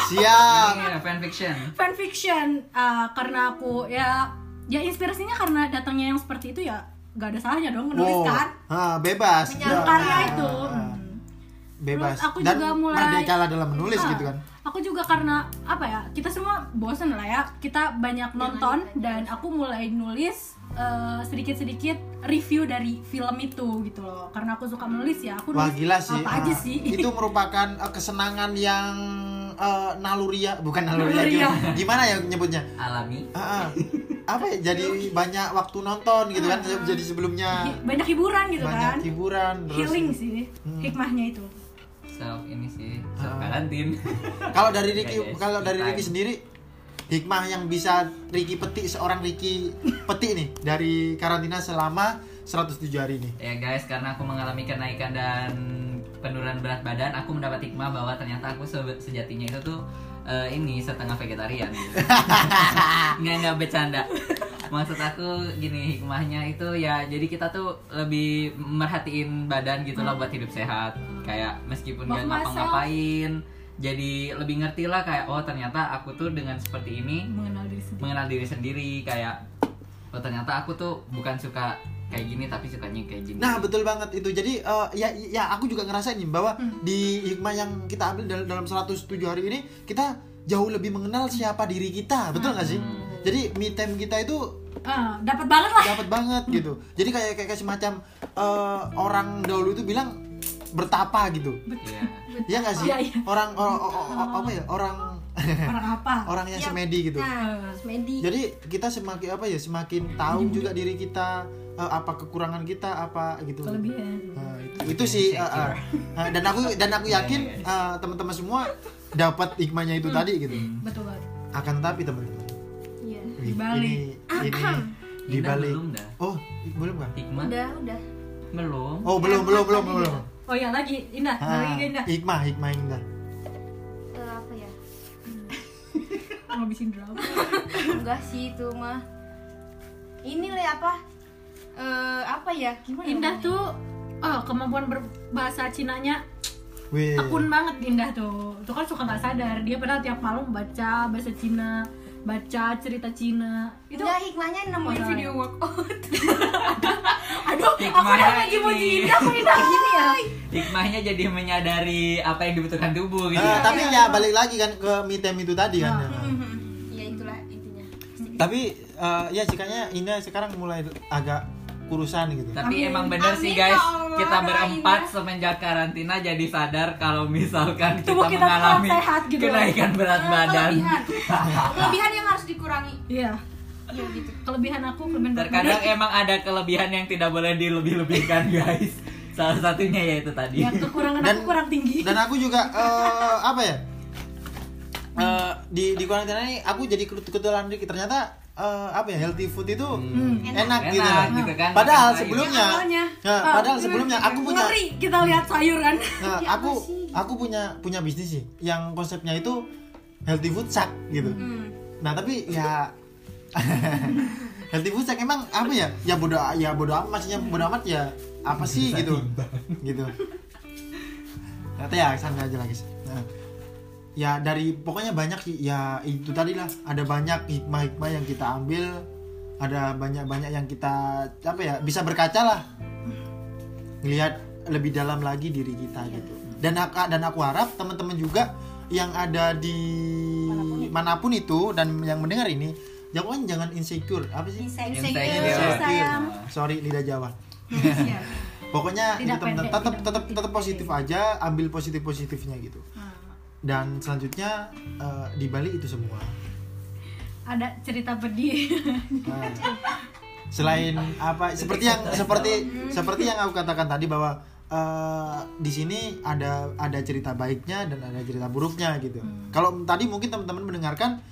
S1: Siap
S3: Ini fanfiction.
S2: fanfiction uh, karena aku ya ya inspirasinya karena datangnya yang seperti itu ya gak ada salahnya dong
S1: Wow.
S2: menuliskan
S1: Ah, bebas.
S2: Karya
S1: Ah,
S2: itu.
S1: Ah,
S2: Hmm.
S1: bebas.
S2: Terus aku
S1: dan
S2: juga mulai-
S1: merdeka lah dalam menulis
S2: Ah,
S1: gitu kan
S2: aku juga karena apa ya kita semua bosan lah ya kita banyak nonton dan aku mulai nulis uh, sedikit-sedikit review dari film itu gitu loh karena aku suka menulis ya aku
S1: Wah
S2: nulis
S1: gila sih.
S2: apa aja
S1: Ah,
S2: sih
S1: Itu merupakan eh, kesenangan yang eh, naluria, bukan naluria.
S2: Naluria.
S1: gimana- Gimana ya nyebutnya?
S3: Alami.
S1: Ah, ah. apa ya? Jadi banyak waktu nonton gitu kan. Jadi sebelumnya
S2: banyak hiburan gitu
S1: banyak
S2: kan
S1: hiburan terus
S2: healing sih
S1: Hmm.
S2: hikmahnya itu
S3: Self ini sih, self
S1: Ah.
S3: karantin.
S1: Kalau dari Ricky kalau dari. Ricky sendiri hikmah yang bisa Ricky petik seorang Ricky petik nih dari karantina selama 107 hari ini.
S3: Ya guys, karena aku mengalami kenaikan dan penurunan berat badan, aku mendapat hikmah bahwa ternyata aku se- sejatinya itu tuh eh, ini setengah vegetarian. Gitu. nggak nggak bercanda. Maksud aku gini hikmahnya itu ya jadi kita tuh lebih merhatiin badan gitu loh buat hidup sehat. Kayak meskipun nggak ngapa-ngapain, jadi lebih ngerti lah kayak oh ternyata aku tuh dengan seperti ini
S2: mengenal diri sendiri
S3: mengenal diri sendiri kayak oh ternyata aku tuh bukan suka kayak gini tapi sukanya kayak gini.
S1: Nah betul banget itu. Jadi eh, ya ya aku juga ngerasain nih bahwa
S2: Hmm.
S1: di hikmah yang kita ambil dal- dalam 107 hari ini kita jauh lebih mengenal siapa diri kita, betul nggak sih?
S2: Hmm.
S1: Jadi me time kita itu
S2: Ah, dapat banget lah
S1: dapat banget gitu. Jadi kayak kayak, kayak semacam eh, orang dahulu itu bilang bertapa gitu.
S3: Iya.
S1: Iya nggak sih?
S2: Iya, iya.
S1: Orang o- o- o- apa ya? Orang
S2: orang apa
S1: orang yang
S5: Iya.
S1: semedi gitu.
S5: nah Smedi
S1: Jadi kita semakin apa ya? Semakin tahu juga diri kita eh, apa kekurangan kita apa gitu.
S2: kelebihan
S1: Nah, itu, itu sih uh, uh, uh, dan aku dan aku yakin uh, teman-teman semua dapat hikmahnya itu tadi gitu.
S2: betul banget
S1: Akan tapi teman-teman,
S5: iya
S1: wih,
S2: Bali.
S1: ini ini di Bali.
S3: belum dah.
S1: Oh, belum kan?
S3: Hikmah
S5: udah udah
S3: belum.
S1: Oh, belum belum belum belum.
S2: oh ya lagi indah
S1: Ah,
S2: lagi indah
S1: hikmah hikmah indah.
S2: Ngabisin drama.
S5: Enggak sih itu mah. Ini le apa? Eh apa ya? Gimana
S2: indah
S5: namanya?
S2: tuh oh kemampuan berbahasa Cinanya
S1: Wih.
S2: tekun banget Indah tuh. Itu kan suka nggak sadar. Dia padahal tiap malam baca bahasa Cina baca cerita Cina itu
S5: Enggak, hikmahnya nemuin
S2: Orang.
S5: video workout
S2: aduh aku
S3: Hikmahnya
S2: udah lagi
S3: ini.
S2: Indah kok Indah gini ya
S3: Hikmahnya jadi menyadari apa yang dibutuhkan tubuh gitu. Ya.
S1: tapi ya balik lagi kan ke me time itu tadi kan. Ya.
S5: ya itulah intinya
S1: Tapi uh, ya cikanya Indah sekarang mulai agak kurusan gitu.
S3: Tapi
S2: Amin.
S3: emang bener sih
S5: Amin,
S3: guys,
S5: ya Allah,
S3: kita
S5: doain
S3: berempat
S5: ya.
S3: semenjak karantina jadi sadar kalau misalkan kita,
S2: Tubuh kita
S3: mengalami
S2: kurang sehat gitu.
S3: kenaikan berat
S5: Eh,
S3: badan.
S5: kelebihan kelebihan yang harus dikurangi
S2: iya
S5: iya gitu
S2: kelebihan aku kelebihan berat
S3: Terkadang
S2: badan.
S3: emang ada kelebihan yang tidak boleh dilebih-lebihkan guys. Salah satunya yaitu tadi.
S2: ya kekurangan
S1: Dan-
S2: aku kurang tinggi
S1: dan aku juga eh, apa ya Eh, di di karantina ini aku jadi kebetulan Ricky ternyata eh, apa ya healthy food itu
S2: Hmm.
S1: enak,
S3: Enak
S1: gitu
S3: gitu kan,
S1: padahal
S3: makan sayur.
S1: sebelumnya nah,
S2: Ah,
S1: padahal sebelumnya aku punya
S2: ngeri kita lihat sayur kan.
S1: Nah,
S5: Ya,
S1: aku aku punya punya bisnis sih yang konsepnya itu healthy food shack gitu.
S5: Hmm.
S1: nah tapi ya healthy food shack emang apa ya? Ya bodo ya bodo amat maksudnya bodo amat ya apa sih gitu. gitu. Ternyata ya sana aja lagi nah, ya dari pokoknya banyak sih. Ya itu tadi lah ada banyak hikmah-hikmah yang kita ambil. Ada banyak-banyak yang kita apa ya bisa berkaca lah. Lihat lebih dalam lagi diri kita gitu. Dan ak- dan aku harap teman-teman juga yang ada di mana pun itu dan yang mendengar ini jangan jangan insecure. Apa sih?
S3: Insecure.
S2: Insecure, sayang.
S1: sorry lidah Jawa. Pokoknya tetap tetap tetap positif aja ambil positif positifnya gitu dan selanjutnya eh, di Bali itu semua.
S2: Ada cerita pedih.
S1: Nah, selain apa seperti yang seperti seperti yang aku katakan tadi bahwa eh, di sini ada ada cerita baiknya dan ada cerita buruknya gitu. Kalau tadi mungkin teman-teman mendengarkan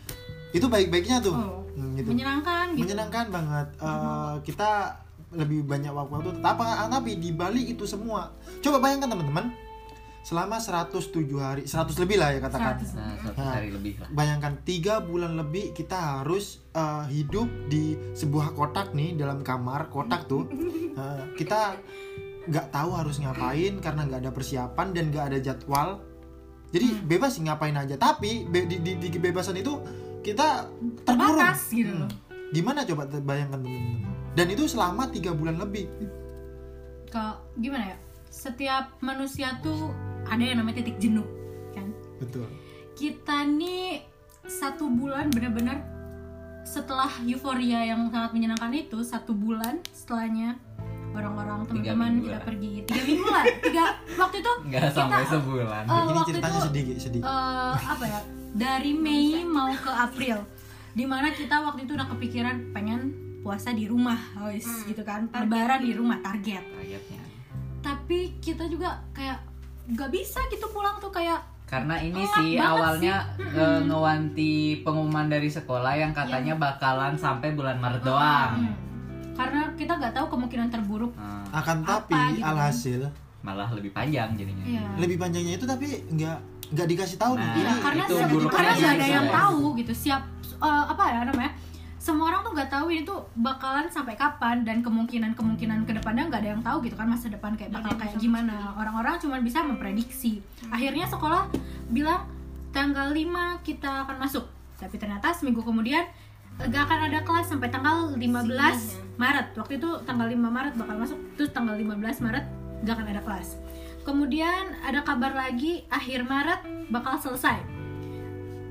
S1: itu baik-baiknya tuh.
S2: Oh,
S1: Hmm, gitu.
S2: menyenangkan gitu.
S1: Menyenangkan banget. Eh, kita lebih banyak waktu-waktu. Tapi tapi di Bali itu semua. Coba bayangkan teman-teman selama 107 hari 100 lebih lah ya katakan.
S2: 100.
S3: Nah, satu
S1: Nah.
S3: hari lebih lah.
S1: bayangkan tiga bulan lebih kita harus eh, hidup di sebuah kotak nih dalam kamar kotak tuh. Eh, kita nggak tahu harus ngapain karena nggak ada persiapan dan nggak ada jadwal. Jadi bebas sih ngapain aja. Tapi be- di, di, di kebebasan itu kita terkurung.
S2: Terbatas gitu loh.
S1: Gimana coba bayangkan teman-teman? Dan itu selama tiga bulan lebih.
S2: Kalau gimana ya? Setiap manusia tuh ada yang namanya titik jenuh kan?
S1: Betul.
S2: Kita nih satu bulan bener-bener setelah euforia yang sangat menyenangkan itu satu bulan setelahnya orang-orang teman-teman kita
S3: lah.
S2: pergi. Tiga minggu lah. Tiga waktu itu
S3: Nggak sampai sebulan.
S2: eh,
S1: ini
S2: waktu
S1: ceritanya
S2: itu
S1: sedih sedih.
S2: eh, apa ya? Dari Mei mau ke April di mana kita waktu itu udah kepikiran pengen puasa di rumah guys gitu kan? Lebaran di rumah target.
S3: Targetnya.
S2: tapi kita juga kayak nggak bisa gitu pulang tuh kayak
S3: Karena ini sih awalnya eh, ngewanti pengumuman dari sekolah yang katanya bakalan sampai bulan Maret doang.
S2: hmm, karena kita nggak tahu kemungkinan terburuk
S3: Nah,
S1: akan
S2: Apa
S1: tapi
S2: gitu kan?
S1: alhasil
S3: malah lebih panjang jadinya.
S2: Iya.
S1: lebih panjangnya itu tapi nggak nggak dikasih tahu nih.
S3: Nah,
S1: ini
S2: Iya, karena
S3: itu
S2: karena nggak ada
S3: sih,
S2: yang tahu gitu. Siap eh, apa ya namanya semua orang tuh nggak tahu ini tuh bakalan sampai kapan dan kemungkinan kemungkinan ke depannya nggak ada yang tahu gitu kan masa depan kayak bakal kayak gimana. orang-orang cuma bisa memprediksi. Akhirnya sekolah bilang tanggal 5 kita akan masuk. Tapi ternyata seminggu kemudian eh, nggak akan ada kelas sampai tanggal 15 Maret. Waktu itu tanggal 5 Maret bakal masuk terus tanggal 15 Maret nggak akan ada kelas. Kemudian ada kabar lagi akhir Maret bakal selesai.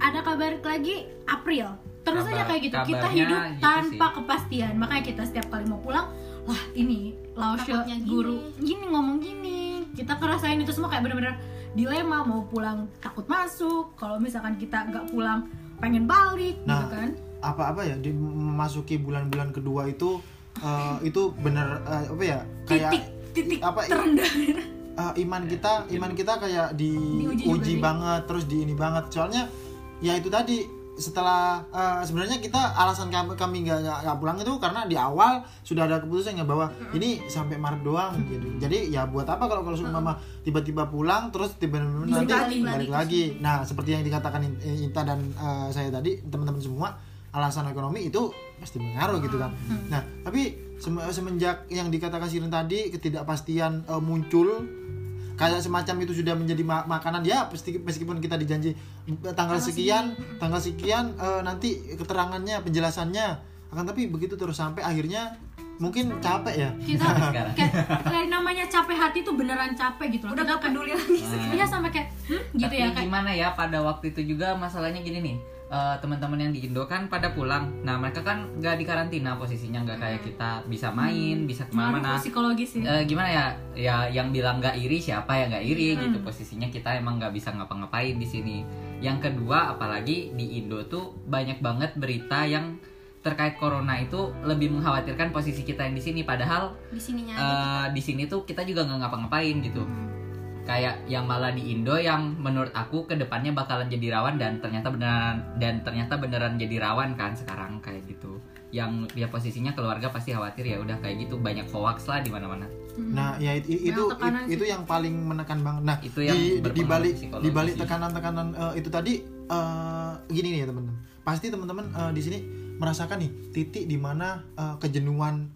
S2: Ada kabar lagi April terus
S3: Kabar-
S2: aja kayak gitu kita hidup
S3: gitu
S2: tanpa
S3: sih.
S2: kepastian makanya kita setiap kali mau pulang lah ini
S5: gini.
S2: guru gini ngomong gini kita ngerasain itu semua kayak bener-bener dilema mau pulang takut masuk kalau misalkan kita nggak pulang pengen balik gitu
S1: Nah,
S2: kan
S1: apa-apa ya di memasuki bulan-bulan kedua itu eh, itu bener eh, apa ya kayak
S2: titik titik
S1: apa
S2: terendah
S1: eh, iman kita iman kita kayak
S2: Diuji sih.
S1: banget terus di ini banget soalnya ya itu tadi setelah eh, sebenarnya kita alasan kami kami nggak pulang itu karena di awal sudah ada keputusan ya bahwa ini sampai Maret doang gitu. Jadi ya buat apa kalau kalau mama tiba-tiba pulang terus tiba-tiba nanti
S2: balik
S1: balik lagi. nah seperti yang dikatakan In- Inta dan eh, saya tadi teman-teman semua alasan ekonomi itu pasti mengaruh gitu kan. Nah tapi sem- semenjak yang dikatakan Sirin tadi ketidakpastian eh, muncul kayak semacam itu sudah menjadi ma- makanan. Ya meskipun kita dijanji tanggal sekian tanggal sekian eh, nanti keterangannya penjelasannya akan tapi begitu terus sampai akhirnya mungkin capek ya.
S2: Kita
S3: Sekarang.
S2: kayak, kayak namanya capek hati tuh beneran capek gitu loh. Udah gak peduli lagi. Iya sampai kayak hmm, gitu
S3: Tapi
S2: ya kayak
S3: gimana ya pada waktu itu juga masalahnya gini nih eh, teman-teman yang di Indo kan pada pulang. Nah mereka kan nggak di karantina posisinya nggak kayak kita. Bisa main bisa
S2: ngaruh
S3: ke mana-mana.
S2: ke psikologis sih.
S3: Eh, gimana ya? Ya yang bilang nggak iri siapa yang nggak iri
S2: Hmm.
S3: gitu posisinya kita emang nggak bisa ngapa-ngapain di sini. Yang kedua apalagi di Indo tuh banyak banget berita yang terkait corona itu lebih mengkhawatirkan posisi kita yang di sini. Padahal
S5: di sininya
S3: eh, di sini tuh kita juga nggak ngapa-ngapain gitu.
S5: Hmm.
S3: Kayak yang malah di Indo yang menurut aku ke depannya bakalan jadi rawan dan ternyata beneran dan ternyata beneran jadi rawan kan sekarang kayak gitu. Yang dia posisinya keluarga pasti khawatir ya udah kayak gitu banyak hoax lah di mana-mana.
S1: Nah ya itu itu, itu yang paling menekan banget nah
S3: Itu yang
S1: di di balik di balik tekanan-tekanan eh, itu tadi eh, gini nih ya teman-teman. Pasti teman-teman eh, di sini merasakan nih titik di mana eh, kejenuhan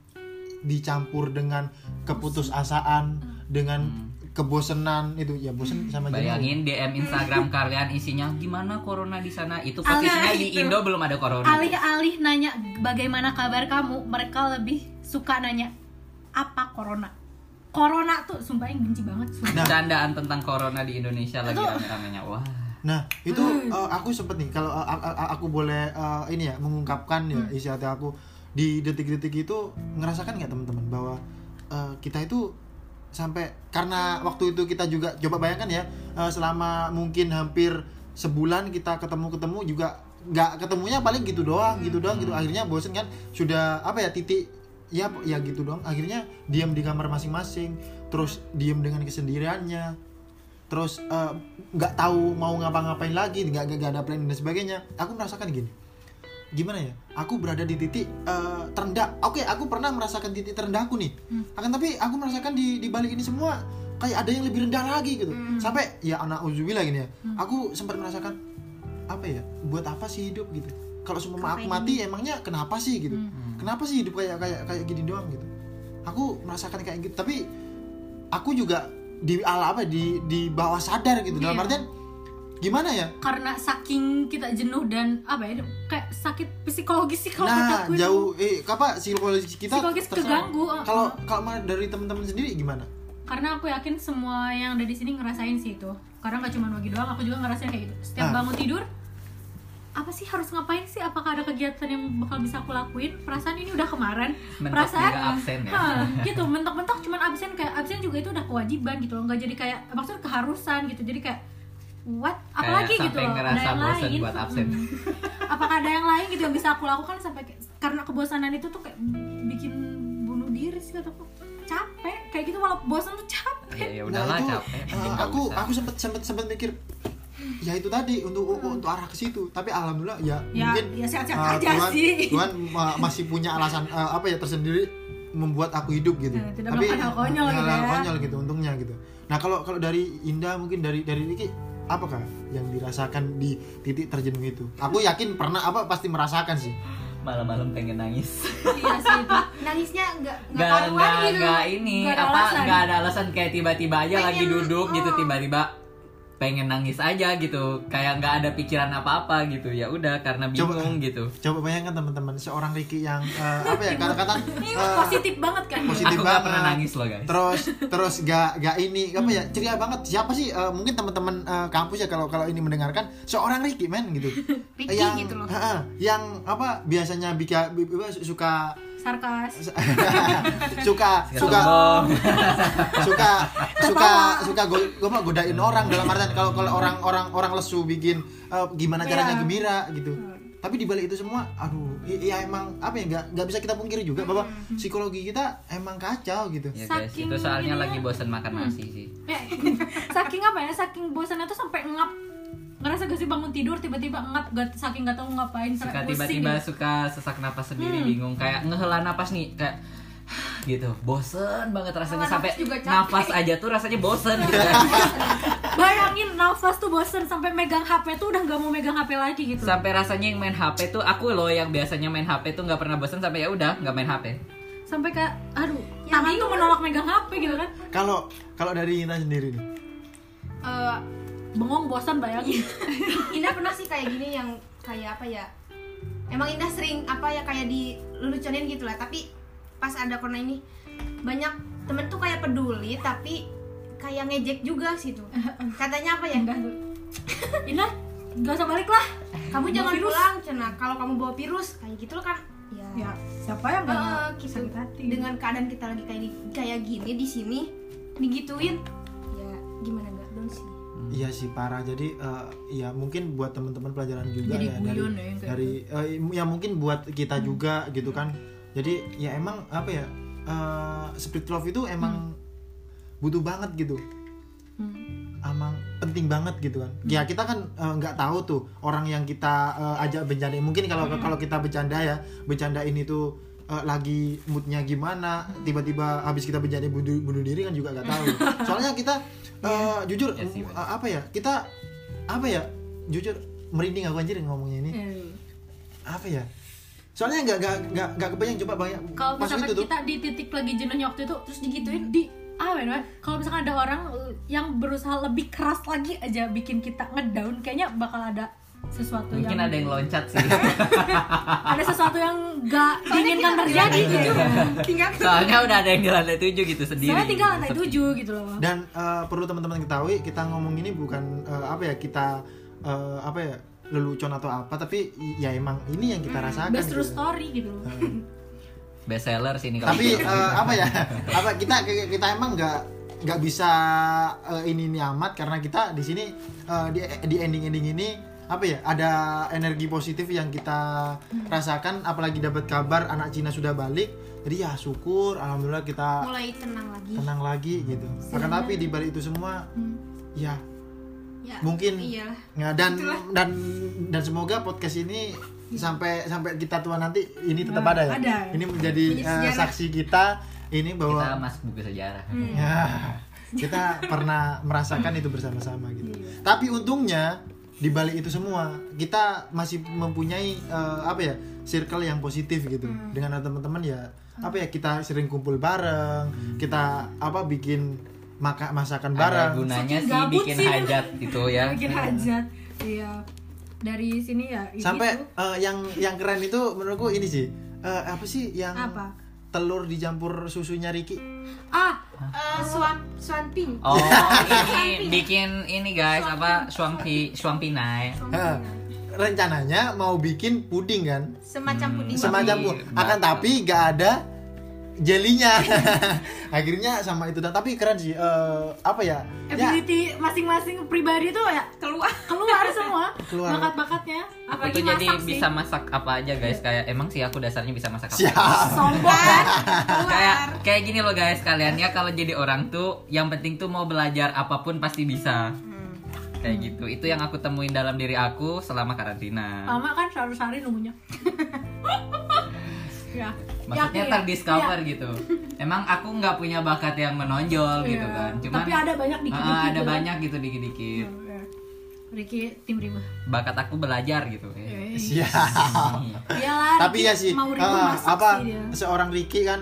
S1: dicampur dengan keputusasaan dengan kebosenan itu ya bosen sama jenuh.
S3: Bayangin DM Instagram kalian isinya gimana corona di sana? Itu posisinya di Indo belum ada corona.
S2: alih-alih nanya bagaimana kabar kamu mereka lebih suka nanya apa corona corona tuh sumpah yang benci banget sumpah.
S1: Nah.
S3: Candaan tentang corona di Indonesia lagi rame-ramenya. Wah.
S1: Nah itu eh, aku sempet nih kalau a- a- aku boleh eh, ini ya mengungkapkan ya isi hati aku di detik-detik itu ngerasakan nggak teman-teman bahwa eh, kita itu sampai karena waktu itu kita juga coba bayangkan ya eh, selama mungkin hampir sebulan kita ketemu-ketemu juga nggak ketemunya paling gitu doang gitu doang gitu. Akhirnya bosen kan sudah apa ya titik ya ya gitu doang. Akhirnya diam di kamar masing-masing terus diam dengan kesendiriannya terus eh, nggak tahu mau ngapa-ngapain lagi nggak nggak ada plan dan sebagainya. Aku merasakan gini gimana ya? Aku berada di titik eh, terendah. Oke aku pernah merasakan titik terendahku nih. Akan tapi aku merasakan di di balik ini semua kayak ada yang lebih rendah lagi gitu. Sampai ya anak uzubillah gini ya. Aku sempat merasakan apa ya buat apa sih hidup gitu? Kalau semua aku mati emangnya kenapa sih gitu? Kenapa sih hidup kayak kayak kayak gini doang gitu? Aku merasakan kayak gitu. Tapi aku juga di ala apa di di bawah sadar gitu. Dalam
S2: Iya.
S1: artian gimana ya?
S2: Karena saking kita jenuh dan apa ya kayak sakit psikologis sih kalau
S1: nah
S2: itu.
S1: jauh eh apa psikologis kita
S2: Psikologis keganggu, uh,
S1: kalau kalau dari teman-teman sendiri gimana?
S2: Karena aku yakin semua yang ada di sini ngerasain sih itu. Karena nggak cuma Wagi doang aku juga ngerasain kayak gitu. Setiap
S1: Ah.
S2: bangun tidur apa sih harus ngapain sih? Apakah ada kegiatan yang bakal bisa aku lakuin? Perasaan ini udah kemarin.
S3: Mentok
S2: perasaan
S3: juga absen ya.
S2: Hah, gitu. Mentok-mentok cuman absen kayak absen juga itu udah kewajiban gitu loh. Nggak jadi kayak maksudnya keharusan gitu. Jadi kayak what apalagi
S3: Kayak
S2: gitu
S3: sampai
S2: loh? Ada
S3: ngerasa
S2: yang
S3: bosen
S2: lain.
S3: buat absen.
S2: Apakah ada yang lain gitu yang bisa aku lakukan sampai kayak- karena kebosanan itu tuh kayak bikin bunuh diri sih kataku capek. Kayak gitu malah bosan tuh capek.
S3: Ya ya udahlah
S1: Nah,
S3: capek.
S1: eh, aku aku sempat sempat sempat mikir ya itu tadi untuk untuk arah ke situ. Tapi alhamdulillah ya,
S2: Ya,
S1: mungkin
S2: ya sehat-sehat
S1: uh,
S2: aja
S1: Tuhan,
S2: sih.
S1: Tuhan ma- masih punya alasan uh, apa ya tersendiri membuat aku hidup gitu.
S2: Ya, tidak melakukan hal konyol gitu ya.
S1: konyol gitu untungnya gitu. Nah kalau kalau dari Indah mungkin dari dari Riki apakah yang dirasakan di titik terjenuh itu aku yakin pernah apa pasti merasakan sih
S3: malam-malam pengen nangis.
S2: iya sih itu
S5: nangisnya nggak nggak
S3: Gak,
S5: karuan
S3: gak,
S5: gitu
S3: gak ini
S2: Nggak ada
S3: apa
S2: alasan.
S3: nggak ada alasan kayak tiba-tiba aja
S5: Pengen,
S3: lagi duduk gitu
S5: oh.
S3: tiba-tiba pengen nangis aja gitu. Kayak nggak ada pikiran apa-apa gitu. Ya udah karena
S1: Coba-
S3: bingung gitu.
S1: coba bayangkan teman-teman seorang Ricky yang uh, apa ya kata-kata
S2: ini
S1: uh,
S2: positif banget kan?
S1: positif
S3: aku
S1: banget.
S3: nggak pernah nangis loh guys.
S1: Terus terus gak gak ini apa ya ceria banget. Siapa sih eh, mungkin teman-teman eh, kampus ya kalau kalau ini mendengarkan seorang Ricky men gitu.
S5: Ricky
S1: yang
S5: gitu loh.
S1: ha-ha, yang apa biasanya bika, bi- bi- suka
S2: sarkas.
S1: Suka
S3: Suka
S1: suka suka suka suka go, apa, godain orang dalam artian kalau kalau orang orang orang lesu bikin eh, gimana caranya
S2: Iya.
S1: gembira gitu. Tapi di balik itu semua aduh i- ya emang apa ya nggak nggak bisa kita pungkiri juga bahwa psikologi kita emang kacau gitu.
S3: Ya guys
S2: Saking
S3: itu soalnya lagi bosan makan nasi sih.
S2: Ya, saking apa ya saking bosannya tuh sampai ngap ngerasa gak sih bangun tidur tiba-tiba ngap gak, saking gak tahu ngapain
S3: suka tiba-tiba
S2: gitu.
S3: suka sesak napas sendiri
S2: Hmm.
S3: bingung kayak ngehela napas nih kayak gitu. Bosen banget rasanya sampai nafas aja tuh rasanya bosen gitu kan.
S2: Bayangin nafas tuh bosen sampai megang HP tuh udah nggak mau megang HP lagi gitu.
S3: Sampai rasanya yang main HP tuh aku loh yang biasanya main HP tuh nggak pernah bosen sampai ya udah nggak main HP
S2: sampai kayak aduh
S5: Ya,
S2: tangan tuh menolak megang HP gitu kan.
S1: Kalau kalau dari Intan sendiri nih.
S5: Eh,
S2: bengong bosan bayangin.
S5: Indah pernah sih kayak gini yang kayak apa ya? Emang Indah sering apa ya kayak di leluconin gitu lah. Tapi pas ada corona ini banyak temen tuh kayak peduli tapi kayak ngejek juga sih tuh. Katanya apa ya?
S2: Indah tuh. Indah gak usah balik lah.
S5: Kamu
S2: Bawa
S5: jangan
S2: virus.
S5: pulang cina. Kalau kamu bawa virus kayak gitu loh kan ya,
S2: ya siapa yang
S5: Eh,
S2: gak
S5: gitu.
S2: sakit hati?
S5: Dengan keadaan kita lagi kayak kayak gini di sini digituin. Ya gimana nggak dong sih
S1: Iya sih parah. Jadi eh, ya mungkin buat teman-teman pelajaran juga
S2: Jadi
S1: ya dari
S2: ya,
S1: dari eh, ya mungkin buat kita juga gitu kan. Jadi ya emang apa ya eh, spirit love itu emang butuh banget gitu.
S2: Hmm.
S1: Emang penting banget gitu kan. Ya kita kan nggak tahu tuh orang yang kita eh, ajak bercanda. Mungkin kalau kalau kita bercanda ya bercanda ini tuh eh, lagi moodnya gimana tiba-tiba habis kita bercanda bunuh, bunuh diri kan juga nggak tahu soalnya kita eh, jujur
S3: Ya sih,
S1: eh, apa ya kita apa ya jujur merinding aku anjir ngomongnya ini.
S2: Eh,
S1: apa ya? Soalnya nggak nggak nggak nggak kebayang coba banyak
S2: kalau misalkan
S1: itu tuh.
S2: kita di titik lagi jenuhnya waktu itu terus digituin di ah wait, wait. kalau misalkan ada orang uh, yang berusaha lebih keras lagi aja bikin kita ngedown kayaknya bakal ada sesuatu
S3: Mungkin
S2: yang
S3: ada yang loncat sih.
S2: ada sesuatu yang gak diinginkan terjadi gitu.
S5: tinggal
S3: Soalnya udah ada yang di lantai tujuh gitu sendiri.
S2: saya tinggal lantai tujuh gitu loh
S1: dan eh, perlu teman-teman ketahui kita ngomong ini bukan eh, apa ya kita eh, apa ya lelucon atau apa tapi ya emang ini yang kita rasakan
S2: best true
S1: gitu.
S2: story gitu loh.
S3: Best seller sih ini kalau
S1: tapi eh, apa ya apa kita kita emang nggak nggak bisa eh, ini ini amat karena kita di sini eh, di di ending ending ini apa ya ada energi positif yang kita rasakan apalagi dapat kabar anak Cina sudah balik jadi ya syukur alhamdulillah kita
S5: mulai tenang lagi.
S1: tenang lagi gitu. Akan tapi di balik itu semua ya
S5: ya
S1: mungkin
S5: iya.
S1: ya, dan dan dan semoga podcast ini sampai sampai kita tua nanti ini tetap
S2: Nah,
S1: ada ya.
S2: ada.
S1: ini menjadi
S5: sejarah.
S1: saksi kita ini
S3: kita
S1: bahwa
S3: masuk buku sejarah.
S1: ya kita pernah merasakan itu bersama-sama gitu. Tapi untungnya di balik itu semua. Kita masih mempunyai eh, apa ya circle yang positif gitu. Dengan teman-teman ya apa ya kita sering kumpul bareng kita apa bikin maka masakan
S3: Ada
S1: bareng.
S3: gunanya
S2: Saking
S3: sih bikin
S2: sih.
S3: hajat gitu ya.
S2: bikin hajat iya. Dari sini ya ini
S1: sampai eh, yang yang keren itu menurutku ini sih. Eh, apa sih yang
S2: Apa?
S1: telur dicampur susunya Riki
S2: ah
S5: Eh, Swan Swan Pink.
S3: Oh, ini bikin ini guys apa suampi suampinai.
S1: Eh, rencananya mau bikin puding kan?
S5: Semacam puding
S1: semacam
S3: Tapi
S1: pun akan tapi gak ada jelinya. Akhirnya sama itu. Tapi keren sih Eh, apa ya? Ya.
S2: Ability masing-masing pribadi tuh ya
S5: keluar.
S2: keluar semua.
S1: Keluar.
S2: bakat-bakatnya.
S3: Aku
S2: apalagi
S3: tuh jadi
S2: masak sih.
S3: bisa masak apa aja guys. Kayak emang sih aku dasarnya bisa masak apa.
S2: sombong kan?
S3: Kayak kayak gini loh guys. Kalian ya kalau jadi orang tuh yang penting tuh mau belajar apa pun pasti bisa. Kayak gitu. Itu yang aku temuin dalam diri aku selama karantina.
S2: Lama kan sehari-hari nunggunya ya.
S3: Maksudnya
S2: Yakin ya?
S3: terdiscover
S2: Iya.
S3: gitu. Emang aku nggak punya bakat yang menonjol gitu
S2: Iya.
S3: kan. Cuman
S2: tapi ada banyak dikit-dikit
S3: Ah, ada
S2: gitu kan.
S3: banyak gitu dikit-dikit.
S2: Iya. Ricky tim Rima.
S3: Bakat aku belajar gitu.
S2: Eh,
S1: siap
S2: iyalah
S1: tapi ya sih
S2: mau masak
S1: apa
S2: sih dia.
S1: seorang Riki kan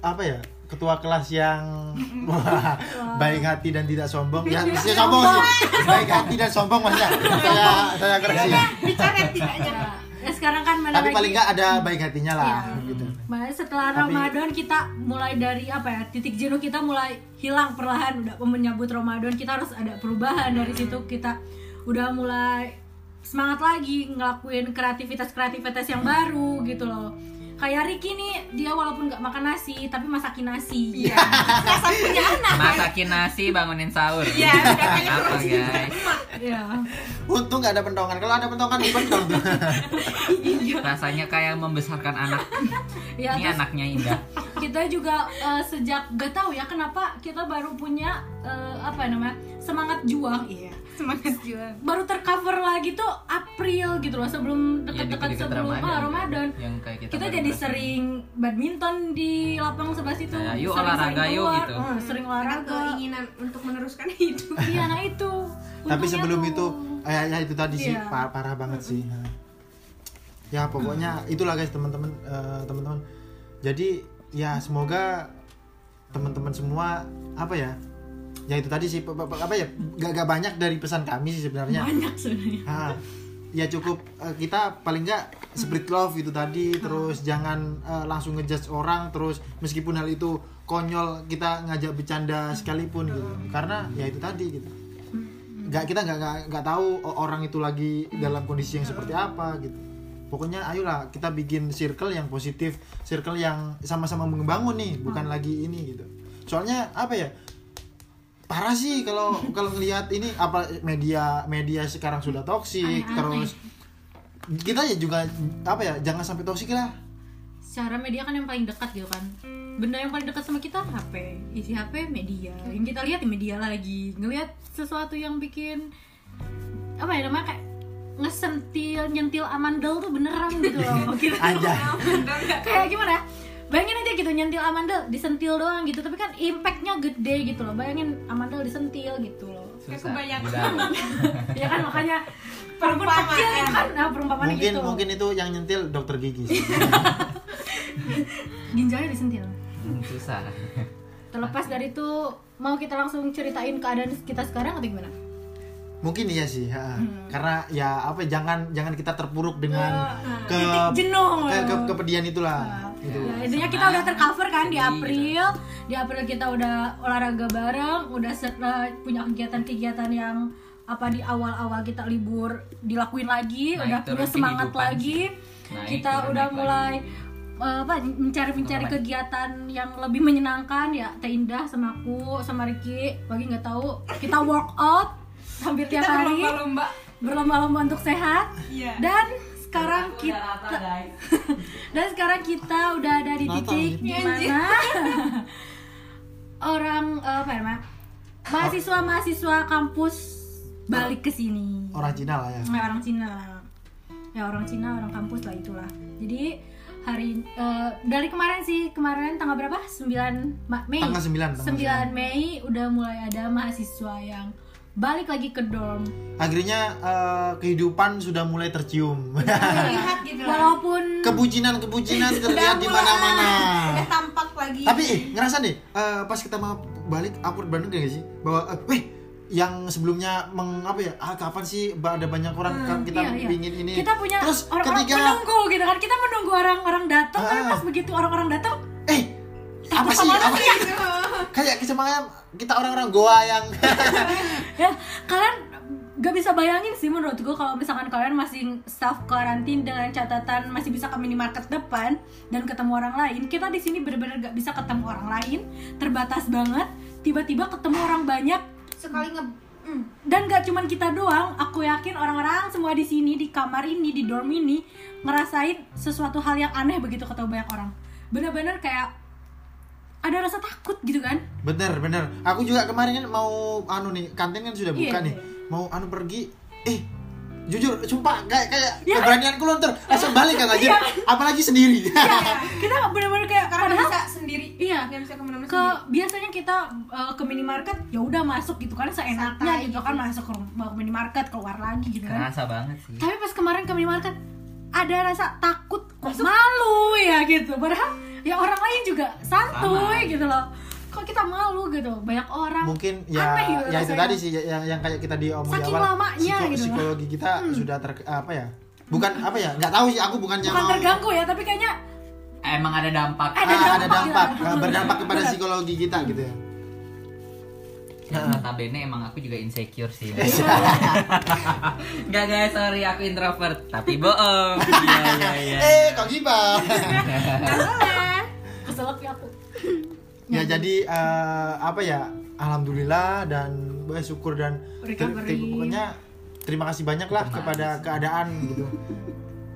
S1: apa ya ketua kelas yang wah, baik hati dan tidak sombong. Ya bisa sombong sih. baik hati dan sombong maksudnya. saya saya koreksi.
S5: Dicoret
S2: Ya, sekarang kan mana
S1: tapi
S2: lagi
S1: paling nggak ada baik hatinya lah
S2: Iya.
S1: gitu.
S2: Makanya setelah
S1: Tapi-
S2: Ramadan kita mulai dari apa ya titik jenuh kita mulai hilang perlahan udah menyambut Ramadan kita harus ada perubahan. Dari situ kita udah mulai semangat lagi ngelakuin kreativitas kreativitas yang baru gitu loh kayak Ricky nih dia walaupun nggak makan nasi tapi masakin nasi.
S5: Iya. Punya anak.
S3: Masakin nasi bangunin sahur.
S5: Iya, udah kayak
S3: apa guys
S2: ya
S1: untung nggak ada pentongan. Kalau ada pentongan dipentong tuh
S3: rasanya kayak membesarkan anak.
S2: Ya
S3: ini
S2: terus
S3: anaknya indah.
S2: kita juga eh, sejak gak tahu ya kenapa kita baru punya eh, apa namanya semangat juang iya
S5: semangat juang
S2: baru tercover lagi tuh April gitu loh sebelum
S3: Ya,
S2: dekat-dekat
S3: deket-deket
S2: sebelum
S3: Ramadan.
S2: ah, Ramadan.
S3: yang kayak kita
S2: Kita jadi sering badminton di lapang sebelah situ.
S3: Nah, yuk
S2: Sering-sering
S3: olahraga yuk
S2: keluar,
S3: gitu.
S2: eh, sering olahraga.
S5: keinginan untuk meneruskan hidup
S2: Iya, nah itu.
S1: tapi sebelum
S2: tuh.
S1: itu eh, ya itu tadi sih
S2: Iya.
S1: par- parah banget sih ya pokoknya itulah guys teman-teman eh, teman-teman jadi ya semoga teman-teman semua apa ya ya itu tadi sih apa ya gak, gak banyak dari pesan kami sih sebenarnya.
S2: Banyak sebenarnya.
S1: Ah, ya cukup eh, kita paling nggak spirit love itu tadi terus jangan eh, langsung ngejudge orang terus meskipun hal itu konyol kita ngajak bercanda sekalipun gitu. Karena ya itu tadi gitu. Nggak kita nggak nggak tahu orang itu lagi dalam kondisi yang seperti apa gitu. Pokoknya ayolah kita bikin circle yang positif circle yang sama-sama membangun nih bukan lagi ini gitu. Soalnya apa ya parah sih kalau kalau ngelihat ini apa media media sekarang sudah toksik terus kita ya juga apa ya jangan sampai toksik lah
S2: Secara media kan yang paling dekat gitu kan. Benda yang paling dekat sama kita HP. Isi HP media. Yang kita lihat di media lagi. Ngelihat sesuatu yang bikin apa ya namanya kayak ngesentil nyentil amandel tuh beneran gitu loh kita
S1: aja
S2: kayak gimana ya bayangin aja gitu nyentil amandel disentil doang gitu. Tapi kan impactnya gede gitu loh. Bayangin amandel disentil gitu loh.
S3: Susah.
S5: kebayang.
S3: Udah.
S2: ya kan makanya walaupun kecil gitu kan. Nah perumpamaan
S1: mungkin
S2: gitu
S1: mungkin itu yang nyentil dokter gigi sih.
S2: ginjalnya disentil.
S3: Hmm, susah.
S2: Terlepas dari itu mau kita langsung ceritain keadaan kita sekarang atau gimana
S1: Mungkin iya sih, ha.
S2: Hmm.
S1: karena ya apa jangan jangan kita terpuruk dengan ke
S2: Titik jenuh.
S1: ke, ke- kepedihan itulah. Gitu.
S2: Ya, intinya kita udah tercover kan di April. Di April kita udah olahraga bareng, udah set- eh, punya kegiatan-kegiatan yang apa di awal-awal kita libur dilakuin lagi,
S3: Naik
S2: udah udah semangat lagi.
S3: Naik
S2: kita
S3: turun
S2: udah
S3: naik
S2: mulai eh, apa mencari-mencari kegiatan yang lebih menyenangkan ya Teh Indah sama aku sama Ricky bagi nggak tahu kita workout hampir tiap hari
S5: berlomba
S2: berlomba-lomba untuk sehat.
S5: Iya.
S2: dan sekarang kita dan sekarang kita udah ada di titik di mana orang eh, apa namanya mahasiswa-mahasiswa kampus balik ke sini.
S1: Orang Cina lah ya.
S2: Nah, orang Cina. Ya orang Cina orang kampus lah itulah. Jadi hari eh, dari kemarin sih kemarin tanggal berapa? 9 Ma- Mei.
S1: Tanggal 9, tanggal
S2: 9 Mei udah mulai ada mahasiswa yang balik lagi ke dorm
S1: Akhirnya eh, kehidupan sudah mulai tercium.
S5: lihat gitu lah
S2: walaupun
S1: Kebucinan-kebucinan terlihat di mana-mana.
S5: udah tampak lagi
S1: Tapi eh, ngerasa deh eh, pas kita mau balik aku bener gak sih bahwa eh, weh yang sebelumnya meng apa ya ah, kapan sih ada banyak orang kan kita
S2: Iya, iya.
S1: pingin ini
S2: kita punya
S1: terus
S2: orang-orang
S1: ketika
S2: menunggu gitu kan kita menunggu orang-orang datang tapi
S1: Ah.
S2: pas begitu orang-orang datang
S1: apa sih? apa kayak semuanya kita orang-orang goa yang
S2: ya kalian gak bisa bayangin sih menurut gue kalau misalkan kalian masih self karantin dengan catatan masih bisa ke minimarket depan dan ketemu orang lain kita di sini bener-bener gak bisa ketemu orang lain terbatas banget tiba-tiba ketemu orang banyak.
S5: Sekali nge mm,
S2: dan gak cuman kita doang aku yakin orang-orang semua di sini di kamar ini di dorm ini ngerasain sesuatu hal yang aneh begitu ketemu banyak orang. Bener-bener kayak ada rasa takut gitu kan?
S1: Bener bener. Aku juga kemarin kan mau anu nih kantin kan sudah buka
S2: Iya,
S1: nih.
S2: iya.
S1: mau anu pergi eh jujur sumpah kayak kayak
S2: Ya.
S1: keberanianku luntur langsung balik kan aja apalagi sendiri.
S2: Kita bener-bener kayak
S5: karena
S2: padahal
S5: bisa sendiri.
S2: Iya.
S5: nggak bisa ke mana-mana
S2: ke
S5: sendiri.
S2: biasanya kita uh, ke minimarket ya udah masuk gitu kan seenaknya
S5: Santai.
S2: gitu kan masuk ke, ke minimarket keluar lagi gitu kan.
S3: Kerasa banget sih.
S2: Tapi pas kemarin ke minimarket ada rasa takut kok malu ya gitu. Padahal ya orang lain juga santuy gitu loh. Kok kita malu gitu? Banyak orang
S1: mungkin ya
S2: Aneh gitu
S1: ya itu tadi sih ya- yang yang kayak kita diomongin
S2: Saking
S1: awal
S2: lamanya gitu lah.
S1: psikologi kita sudah ter apa ya? Bukan apa ya? Nggak tahu sih aku bukannya
S2: bukan
S1: mau.
S2: terganggu ya tapi kayaknya
S3: emang ada dampak.
S2: Ada
S1: Ah, ada
S2: dampak
S1: dampak.
S2: ya.
S1: berdampak kepada psikologi kita gitu ya
S3: Ya, notabene emang aku juga insecure sih. Enggak guys, sorry aku introvert, tapi bohong. Iya iya iya.
S1: eh kok gibah?
S2: Keselak ya aku.
S1: Ya jadi eh, apa ya alhamdulillah dan eh, syukur dan ter-
S2: Recovery.
S1: ter- pokoknya terima kasih banyak lah kepada keadaan gitu.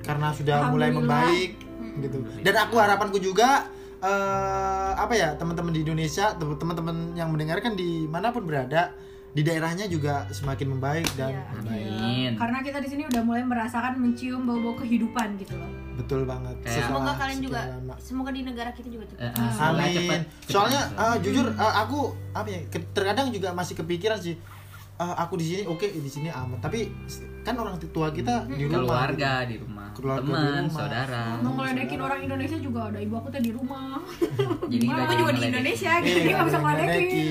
S1: Karena sudah mulai membaik gitu. Dan aku harapanku juga eh, apa ya teman-teman di Indonesia tem- teman-teman yang mendengarkan di mana pun berada di daerahnya juga semakin membaik dan
S2: Iya.
S1: membaik.
S3: Amin.
S2: karena kita di sini udah mulai merasakan mencium bau-bau kehidupan gitu loh
S1: betul banget Setelah
S5: semoga kalian
S1: sekian
S5: juga
S1: lama.
S5: semoga di negara kita juga cepat
S3: Eh, semoga
S1: Amin.
S3: cepet- cepet
S1: Soalnya eh, jujur eh, aku apa ya terkadang juga masih kepikiran sih eh, aku di sini oke di sini aman tapi kan orang tua kita di rumah
S3: keluarga di rumah,
S1: Keluarga di
S3: teman,
S1: rumah.
S3: saudara.
S2: mau ngeledekin orang Indonesia juga ada ibu aku tuh di rumah
S3: Jadi
S5: aku juga di. Indonesia
S1: gitu.
S5: gitu
S2: Jadi nggak bisa ngeledekin.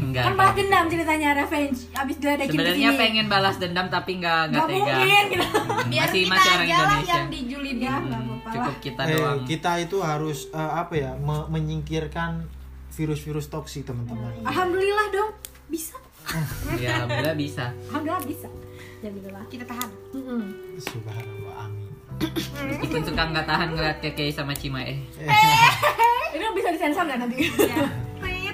S3: Enggak.
S2: kan balas dendam ceritanya revenge abis diledekin
S3: Sebenarnya pengen balas dendam tapi nggak nggak tega.
S2: mungkin gitu
S5: biar
S3: masih
S5: kita
S3: masih orang
S5: aja lah
S3: Indonesia.
S5: yang dijulidin
S2: ya
S3: Hmm,
S2: nggak apa-apa
S3: cukup
S2: lah
S3: kita
S1: Eh,
S3: doang.
S1: kita itu harus eh, apa ya me- menyingkirkan virus-virus toksik teman-teman
S2: alhamdulillah dong bisa
S3: Ya alhamdulillah bisa.
S2: alhamdulillah bisa ya gitu lah
S5: kita tahan
S2: Mm-mm.
S1: subhanallah amin
S3: Meskipun suka nggak tahan ngeliat keke sama Cima eh.
S2: ini bisa disensor nggak nanti
S5: ya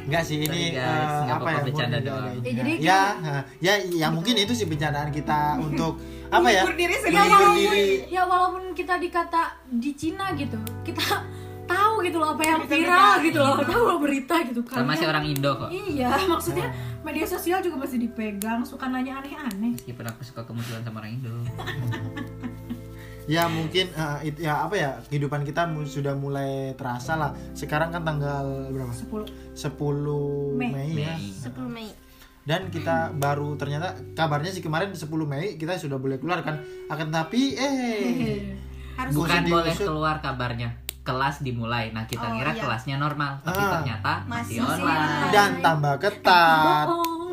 S1: Enggak sih ini
S3: Sorry, guys.
S1: eh,
S3: Nggak
S1: apa
S3: apa-apa,
S1: ya
S3: bercanda doang.
S2: Ya, jadi
S1: ya eh, ya ya mungkin itu sih bercandaan kita untuk apa ya
S5: Menghibur diri
S2: ya
S5: sendiri.
S1: diri
S2: ya walaupun kita dikata di Cina gitu kita tahu gitu loh apa yang viral gitu loh. Tahu loh berita gitu kan.
S3: Sama masih orang Indo kok.
S2: iya maksudnya media sosial juga masih dipegang suka nanya aneh-aneh.
S3: Meskipun aku suka kemunculan sama orang Indo.
S1: ya mungkin eh, it- ya apa ya kehidupan kita mu- sudah mulai terasa lah. Sekarang kan tanggal berapa?
S2: 10
S1: 10
S2: Mei.
S1: Mei, ya.
S3: Mei.
S5: 10 Mei.
S1: Dan kita baru ternyata kabarnya sih kemarin 10 Mei kita sudah boleh keluar kan akan tapi eh
S5: harus
S3: Bukan boleh keluar kabarnya. Kelas dimulai. Nah, kita
S5: Oh,
S3: ngira
S5: iya.
S3: kelasnya normal, tapi
S1: Ah.
S3: ternyata masih,
S5: Masih
S3: online.
S1: dan tambah ketat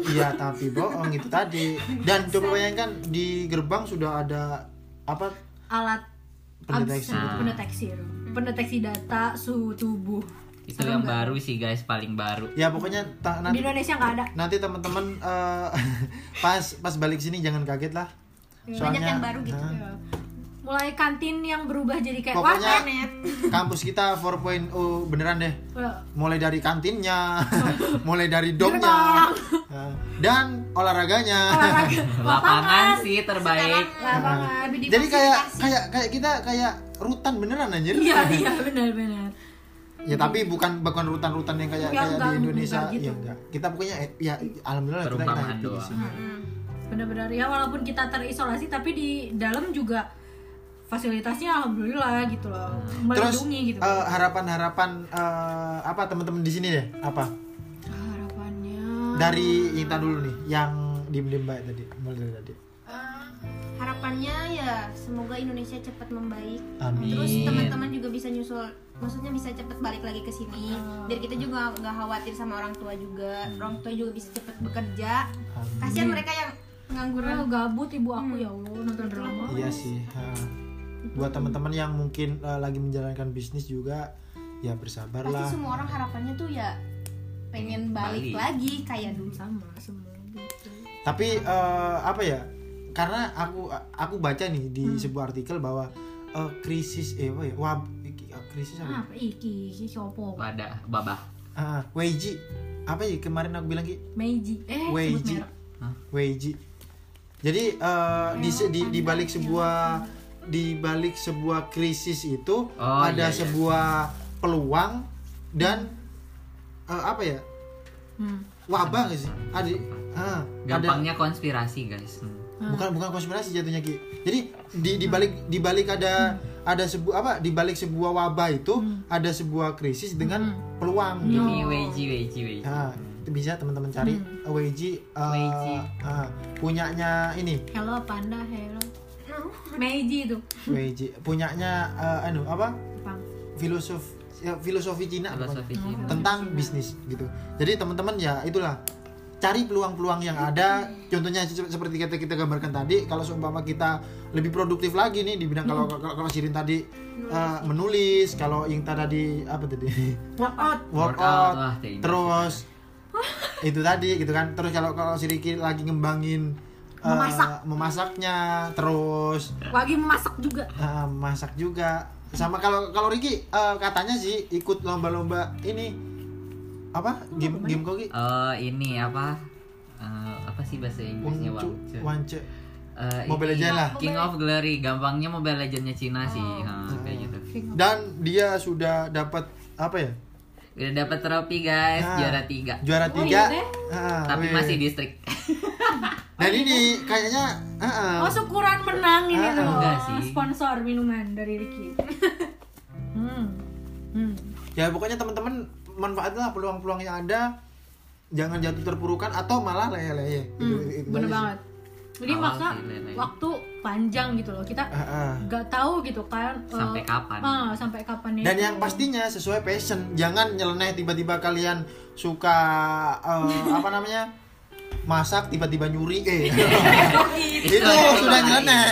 S1: iya tapi bohong itu tadi dan coba bayangkan di gerbang sudah ada apa
S2: alat
S1: Pendeteksi.
S2: abs- pendeteksi pendeteksi data suhu tubuh
S3: Itu
S2: Serem
S3: yang baru sih guys, paling baru.
S1: ya pokoknya ta-
S2: di
S1: nanti
S2: Indonesia nggak ada
S1: nanti teman-teman eh, pas pas balik sini jangan kaget lah
S5: Banyak yang baru gitu.
S2: Ya. Mulai kantin yang berubah jadi kayak
S1: Pokoknya-
S2: warnet.
S1: kampus kita 4.0 beneran deh. Mulai dari kantinnya mulai dari domnya. Eh, dan olahraganya.
S3: Lapangan sih terbaik.
S2: lapangan.
S1: Jadi kayak kayak kayak kita kayak rutan beneran anjir.
S2: Iya iya benar benar.
S1: Ya tapi bukan bukan rutan-rutan yang kayak
S2: Ya,
S1: kayak
S2: enggak,
S1: di Indonesia.
S2: enggak gitu.
S1: ya enggak. Kita pokoknya eh, ya alhamdulillah kita, kita happy di
S3: doang.
S1: sini.
S2: Benar-benar. Ya walaupun kita terisolasi tapi di dalam juga fasilitasnya alhamdulillah gitu loh.
S1: Terus
S2: melindungi gitu.
S1: eh, harapan-harapan eh, apa teman-teman di sini deh apa?
S2: Harapannya
S1: dari Intan dulu nih yang diem-diem baik tadi mulai dari tadi.
S5: Eh, harapannya ya semoga Indonesia cepat membaik.
S1: Amin.
S5: Terus teman-teman juga bisa nyusul maksudnya bisa cepet balik lagi ke sini. Biar kita juga nggak khawatir sama orang tua juga. Orang tua juga bisa cepet bekerja.
S1: Amin.
S5: kasihan mereka yang pengangguran
S2: Oh, gabut ibu aku ya Allah nonton drama.
S1: Iya sih ha. Buat teman-teman yang mungkin eh, lagi menjalankan bisnis juga ya bersabarlah.
S5: Pasti semua orang harapannya tuh ya pengen balik,
S3: Balik.
S5: lagi kayak dulu.
S2: Sama semua gitu.
S1: Tapi eh, apa ya karena aku aku baca nih di sebuah artikel bahwa eh, krisis eh apa ya wab iki- krisis apa ya?
S2: apa iki iki sopo
S3: Wadah, babah.
S1: Ah, Weiji. Apa ya kemarin aku bilang ki?
S2: Meiji. Eh
S1: Weiji. Weiji. Jadi eh, di, di di balik sebuah di balik sebuah krisis itu
S3: Oh,
S1: ada
S3: iya, iya.
S1: sebuah peluang dan eh, apa ya
S2: hmm.
S1: wabah nggak sih ada ah, ada
S3: Gampangnya konspirasi guys. Hmm.
S1: bukan bukan konspirasi jatuhnya ki jadi di di balik di balik ada ada sebuah apa di balik sebuah wabah itu ada sebuah krisis dengan peluang gitu.
S3: Ini Weiji, Weiji.
S1: Nah, itu bisa teman-teman cari Weiji uh,
S3: Weiji.
S1: uh, punyanya ini
S2: hello panda hello Meiji itu.
S1: Weiji punyanya uh, anu apa?
S2: Jepang.
S1: Filosof ya, filosofi Cina
S3: Filosofi. Cina.
S1: tentang bisnis gitu. Jadi teman-teman ya itulah. Cari peluang-peluang yang ada. Contohnya se- seperti kita kita gambarkan tadi kalau seumpama kita lebih produktif lagi nih di bidang kalau kalau, kalau Sirin tadi uh, menulis kalau yang tadi apa tadi?
S2: Workout.
S1: Workout.
S3: Workout,
S1: terus itu tadi gitu kan. Terus kalau kalau si Ricky lagi ngembangin uh,
S2: Memasak.
S1: memasaknya terus
S2: lagi memasak juga
S1: uh, masak juga sama kalau kalau Ricky uh, katanya sih ikut lomba-lomba ini apa game game kok Ki?
S3: Eh, ini apa? Eh, apa sih bahasa Inggrisnya
S1: wance
S3: Eh,
S1: Mobile
S3: ini
S1: Legends lah.
S3: King of Glory, gampangnya Mobile Legendnya Cina sih,
S1: Oh.
S3: Ha, kayak gitu.
S1: dan dia sudah dapat apa ya
S3: Udah dapat trofi guys,
S1: Ah.
S3: juara tiga.
S1: juara
S2: Oh,
S1: tiga
S2: iya, teh?
S1: Ah,
S3: Tapi
S1: weh.
S3: masih distrik.
S1: dan ini kayaknya ah, ah.
S2: oh syukuran menang ini
S1: Ah,
S2: tuh
S3: sih.
S2: sponsor minuman dari Ricky hmm hmm
S1: ya pokoknya teman-teman manfaatlah peluang-peluang yang ada jangan jatuh terpurukan atau malah leye-leye gitu,
S2: Hmm,
S1: itu
S2: bener banget jadi maka
S3: Lele.
S2: waktu panjang gitu loh kita
S1: Ah, ah.
S2: nggak tahu gitu kan eh,
S3: Sampai kapan?
S2: ah, sampai kapan
S1: dan
S2: itu.
S1: yang pastinya sesuai passion jangan nyeleneh tiba-tiba kalian suka eh, apa namanya masak tiba-tiba nyuri eh itu
S3: Itu
S1: sudah nyeleneh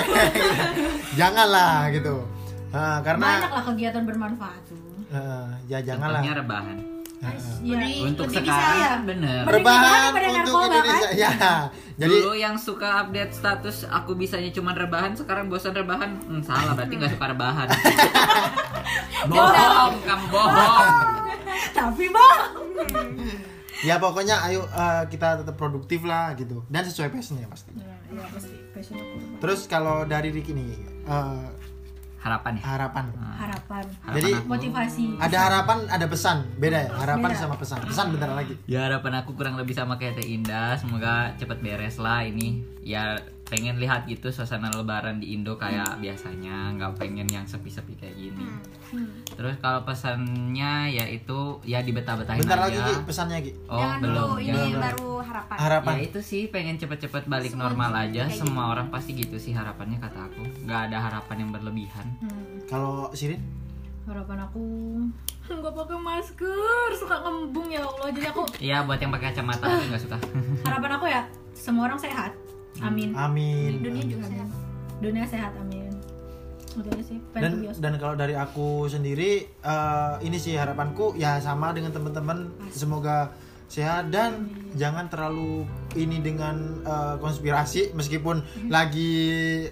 S1: janganlah gitu Ah, karena
S2: banyak lah kegiatan bermanfaat tuh
S1: eh, ya janganlah
S3: Contohnya rebahan.
S2: Ya
S3: Untuk
S5: lebih bisa
S3: sekarang
S5: ya.
S3: bener.
S1: Rebahan untuk
S2: narkoba,
S1: Indonesia. ya. Jadi
S3: Dulu yang suka update status aku bisanya cuma rebahan, sekarang bosan rebahan. Hmm, salah berarti nggak suka rebahan. bohong, kamu bohong.
S2: tapi bang.
S1: Ya pokoknya ayo eh, kita tetap produktif lah gitu. Dan sesuai passionnya pasti.
S2: Ya, ya pasti. Passion aku.
S1: Terus kalau dari Ricky nih eh,
S3: Harapan ya.
S1: harapan.
S2: Harapan.
S3: Harapan
S1: Jadi,
S3: aku-
S2: motivasi.
S1: Ada harapan ada pesan. Beda ya? Harapan
S2: Beda.
S1: sama pesan. Pesan bentar lagi.
S3: Ya harapan aku kurang lebih sama kayak Teh Indah, semoga cepet beres lah ini. Ya pengen lihat gitu suasana lebaran di Indo kayak biasanya, nggak pengen yang sepi-sepi kayak gini.
S2: Hmm.
S3: Terus kalau pesannya ya itu ya dibetah-betahin
S1: bentar
S3: aja.
S1: lagi Ki, pesannya Ki
S3: Oh,
S5: Jangan
S3: belum.
S5: dulu ini
S3: jangan.
S5: baru harapan.
S1: harapan
S3: Ya itu sih pengen cepet-cepet balik
S5: Semua
S3: normal aja.
S5: kayak
S3: Semua orang pasti gitu sih harapannya kata aku. nggak ada harapan yang berlebihan.
S2: Hmm.
S1: kalau Sirin
S2: harapan aku nggak pakai masker suka ngembung ya Allah jadi aku
S3: Iya buat yang pakai kacamata aku nggak suka.
S2: harapan aku ya semua orang sehat amin.
S1: Amin.
S5: dunia juga sehat.
S2: Dunia sehat amin. Sih.
S1: Dan dan kalau dari aku sendiri eh, ini sih harapanku ya sama dengan teman-teman. Semoga sehat dan jangan terlalu ini dengan eh, konspirasi meskipun lagi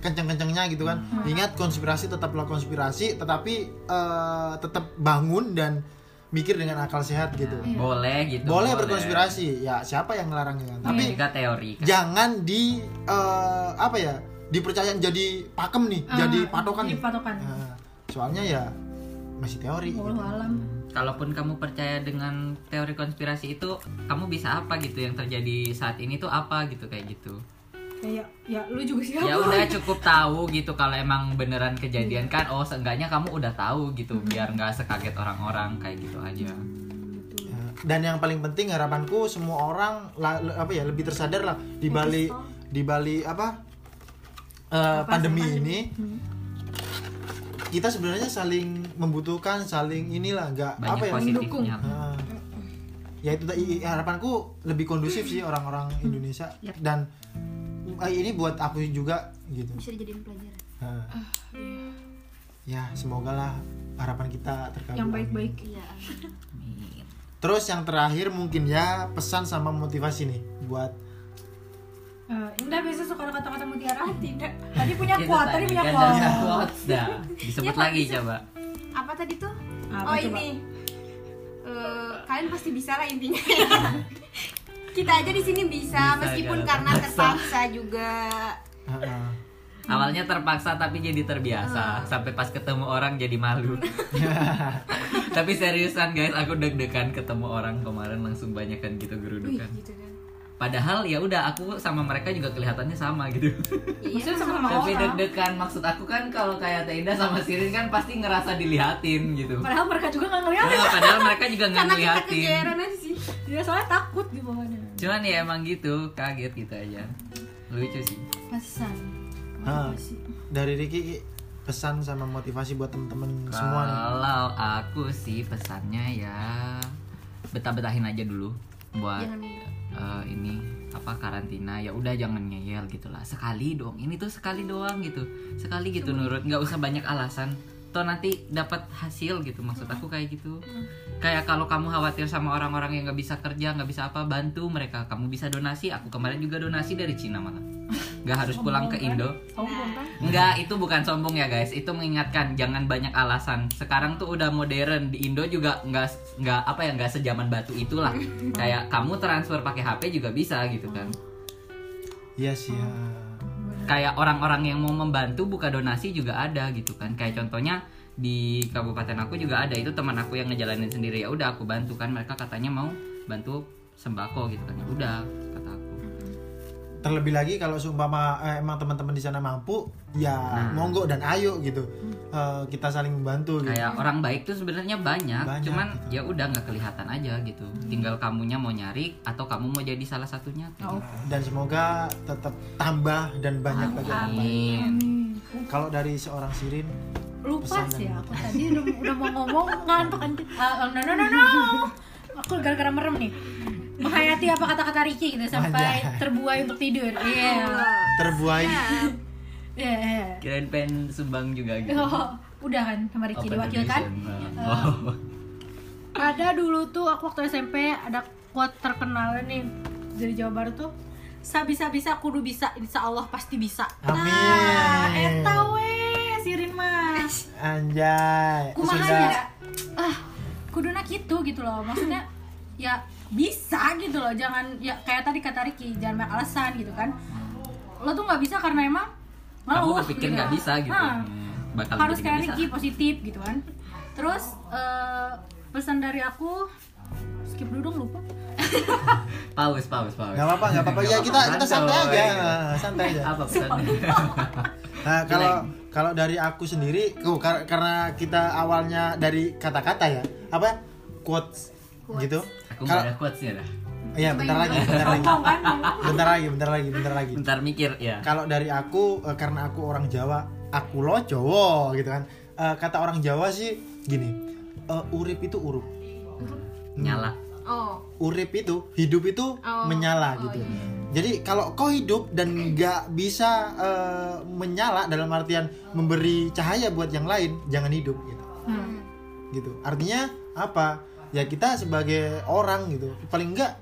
S1: kenceng-kencengnya gitu kan. Ingat konspirasi tetaplah konspirasi tetapi eh, tetap bangun dan mikir dengan akal sehat gitu
S3: Boleh gitu.
S1: boleh berkonspirasi ya siapa yang melarangnya kan
S3: Tapi
S1: tapi
S3: juga teori kan.
S1: jangan di eh, apa ya dipercaya jadi pakem nih
S2: Ah,
S1: jadi patokan
S2: jadi
S1: nih
S2: patokan
S1: Nah, soalnya ya masih teori gitu.
S2: Wallahu alam
S3: Kalaupun kamu percaya dengan teori konspirasi itu, kamu bisa apa gitu yang terjadi saat ini tuh apa gitu kayak gitu.
S2: Ya ya lu juga siapa?
S3: Ya udah cukup tahu gitu kalau emang beneran kejadian kan. Oh seenggaknya kamu udah tahu gitu biar nggak sekaget orang-orang kayak gitu aja.
S1: Ya, dan yang paling penting harapanku semua orang la- le- apa ya lebih tersadar lah di balik di balik apa eh, pandemi ini. Kita sebenarnya saling membutuhkan saling inilah nggak apa
S3: Banyak
S1: ya
S3: positifnya.
S1: Ah. ya itu harapanku lebih kondusif sih orang-orang Indonesia. Dan ini buat aku juga gitu.
S5: Bisa dijadiin pelajaran.
S1: Nah. ya semoga lah harapan kita terkabul.
S2: Yang baik-baik.
S5: Iya
S3: Amin.
S1: terus yang terakhir mungkin ya pesan sama motivasi nih buat
S2: Eh, Indah biasa suka ada kata-kata mutiara. Tidak. Tadi punya kuat tadi punya kuat
S3: quotes dah. Disebut
S5: Ya,
S3: lagi
S5: bisa.
S3: coba.
S5: apa tadi tuh?
S2: Apa
S5: oh
S2: coba?
S5: ini. Eh, kalian pasti bisa lah intinya kita aja di sini bisa,
S3: Bisa,
S5: meskipun karena
S3: terpaksa.
S5: terpaksa juga.
S1: Ah, ah.
S3: Awalnya terpaksa tapi jadi terbiasa. Sampai pas ketemu orang jadi malu. Tapi seriusan guys Aku deg-degan ketemu orang kemarin Langsung banyak kan gitu
S5: Wih,
S3: gerudukan
S5: gitu kan
S3: Padahal ya udah aku sama mereka juga kelihatannya sama gitu.
S5: Iya
S2: Maksudnya sama-sama
S3: Tapi deg-degan. Maksud aku kan kalau kayak Teinda sama Sirin kan Pasti ngerasa dilihatin gitu.
S2: Padahal mereka juga nggak ngeliat
S3: Nah, Padahal mereka juga nggak
S5: karena kita
S3: ngeliatin.
S5: kegeeran aja sih.
S2: Dia soalnya takut di bawahnya
S3: Cuman ya emang gitu Kaget gitu aja. Lucu sih.
S2: Pesan.
S1: Ah, dari Ricky pesan sama motivasi buat temen-temen semua
S3: Kalau aku sih pesannya ya betah-betahin aja dulu buat
S5: jangan
S3: eh, ini apa karantina ya udah jangan ngeyel gitulah sekali dong ini tuh sekali doang gitu. Sekali gitu nurut. Nggak usah banyak alasan. Toh nanti dapat hasil gitu maksud aku kayak gitu. Kayak kalau kamu khawatir sama orang-orang yang nggak bisa kerja nggak bisa apa bantu mereka. Kamu bisa donasi. Aku kemarin juga donasi dari Cina malah nggak harus pulang ke Indo
S2: sombong kan
S3: Enggak, itu bukan sombong ya guys. Itu mengingatkan jangan banyak alasan. Sekarang tuh udah modern di Indo juga nggak nggak apa ya nggak sejaman batu itulah. Kayak kamu transfer pakai HP juga bisa gitu kan.
S1: iya sih ya.
S3: Kayak orang-orang yang mau membantu buka donasi juga ada gitu kan. Kayak contohnya di kabupaten aku juga ada itu teman aku yang ngejalanin sendiri ya udah aku bantu kan mereka katanya mau bantu sembako gitu kan ya udah kata aku
S1: terlebih lagi kalau seumpama eh, emang teman-teman di sana mampu ya
S3: Nah.
S1: monggo dan ayo gitu. Eh, kita saling membantu gitu.
S3: Kayak orang baik tuh sebenarnya banyak,
S1: Banyak,
S3: cuman
S1: gitu.
S3: ya udah nggak kelihatan aja gitu. Tinggal kamunya mau nyari atau kamu mau jadi salah satunya
S2: Oh,
S1: dan semoga tetap tambah dan banyak lagi orang baik.
S3: amin.
S2: Amin.
S1: kalau dari seorang Sirin
S2: lupa sih aku tadi udah, udah mau ngomong ngantuk Ah, no no no no. Aku gara-gara merem nih menghayati apa kata-kata Ricky gitu sampai terbuai untuk tidur. Iya.
S1: Terbuai.
S2: Iya. Iya.
S3: kirain pengen sumbang juga gitu.
S2: Oh, udah kan sama Ricky
S3: Open
S2: diwakilkan?
S3: donation. oh.
S2: ada dulu tuh aku waktu SMP ada quote terkenal nih dari Jawa Barat tuh Sabisa bisa kudu bisa insya Allah pasti bisa.
S1: Amin.
S2: nah eta we sirin mas
S1: anjay.
S2: Kumaha
S1: sudah.
S2: ya? Ah kuduna gitu gitu loh. Maksudnya ya bisa gitu loh jangan ya kayak tadi kata Ricky jangan banyak alasan gitu kan. Lo tuh nggak bisa karena emang
S3: kamu
S2: malu
S3: berpikir nggak bisa gitu.
S2: Nah,
S3: Hmm, bakal
S2: harus kayak. Ricky positif gitu kan. Terus eh, pesan dari aku skip dulu dong lupa.
S3: Paus paus paus
S1: nggak apa-apa nggak apa-apa. Ya kita kita santai aja. Santai aja.
S3: Apa pesannya?
S1: Nah, kalau kalau dari aku sendiri, oh, kar- karena kita awalnya dari kata-kata ya, apa? Quotes, gitu.
S3: Aku
S1: Kalau
S3: nggak ada quotesnya dah.
S1: Iya bentar lagi, bentar lagi,
S2: kan
S1: bentar lagi, bentar lagi, bentar lagi.
S3: bentar mikir ya.
S1: Kalau dari aku, eh, karena aku orang Jawa, aku lo Jawa gitu kan. eh, kata orang Jawa sih gini eh, urip itu urup.
S3: Nyala.
S5: Oh.
S1: Urip itu hidup itu
S5: Oh.
S1: menyala
S5: Oh,
S1: gitu.
S5: iya.
S1: jadi kalau kau hidup dan nggak bisa eh, menyala dalam artian memberi cahaya buat yang lain jangan hidup gitu.
S2: Hmm.
S1: gitu. Artinya apa ya kita sebagai orang gitu. Paling enggak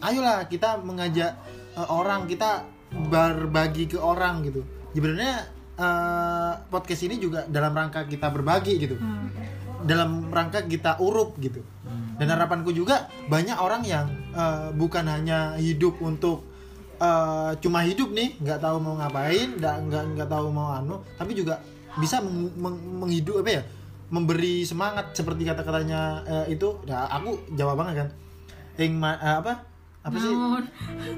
S1: ayolah kita mengajak eh, orang kita berbagi ke orang gitu. Sebenarnya eh, podcast ini juga dalam rangka kita berbagi gitu.
S2: Hmm.
S1: dalam rangka kita urup gitu. Dan harapanku juga banyak orang yang eh, bukan hanya hidup untuk eh, cuma hidup nih nggak tahu mau ngapain nggak nggak nggak tahu mau anu tapi juga bisa meng- meng- menghidup apa ya memberi semangat seperti kata-katanya eh, itu ya aku jawab banget kan. Ing ma- eh, apa? Apa sih?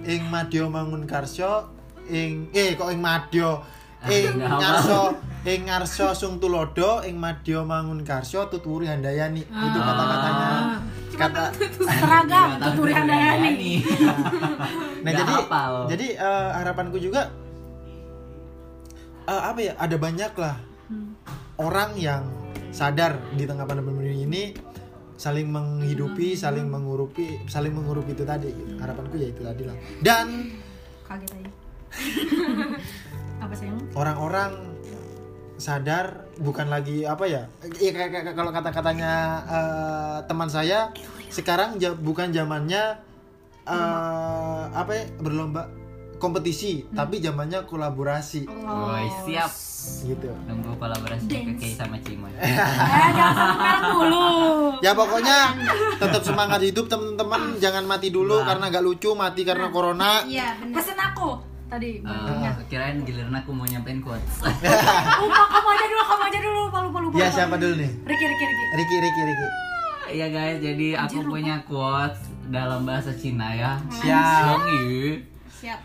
S1: Ing madyo mangun karsyo ing eh kok ing madyo ing
S3: Nggak apa.
S1: ngarso ing ngarso sung tulodo ing madyo mangun karsyo tuturi handayani. Itu kata-katanya. Kata
S2: seragam tuturi handayani.
S3: Nih.
S1: nah
S3: Nggak
S1: jadi
S3: hafal.
S1: jadi eh, harapanku juga eh, apa ya ada banyak lah orang yang sadar di tengah pandemi ini saling menghidupi saling mengurupi saling mengurupi itu tadi gitu. harapanku ya itu tadi lah. Dan
S2: kaget aja. Apa
S1: orang-orang sadar bukan lagi apa ya? Ya kayak- kayak- kalau kata-katanya eh, teman saya sekarang bukan zamannya eh, apa ya? Berlomba kompetisi tapi zamannya kolaborasi.
S3: Woi, siap.
S1: Gitu.
S3: Nunggu kolaborasi. Keke sama Cimoy
S2: eh jangan dulu.
S1: Ya pokoknya tetap semangat hidup teman-teman. Jangan mati dulu
S3: Nah.
S1: karena gak lucu mati karena corona.
S5: Iya benar
S2: pesen aku tadi
S3: Eh, kirain giliran aku mau nyampein quotes.
S2: Lupa kamu aja dulu kamu aja dulu. Lupa lupa lupa
S1: ya siapa dulu nih?
S2: Ricky Ricky Ricky
S1: Ricky Ricky Ricky
S3: Iya guys, jadi aku punya quotes dalam bahasa Cina ya.
S1: Siap.
S5: Siap.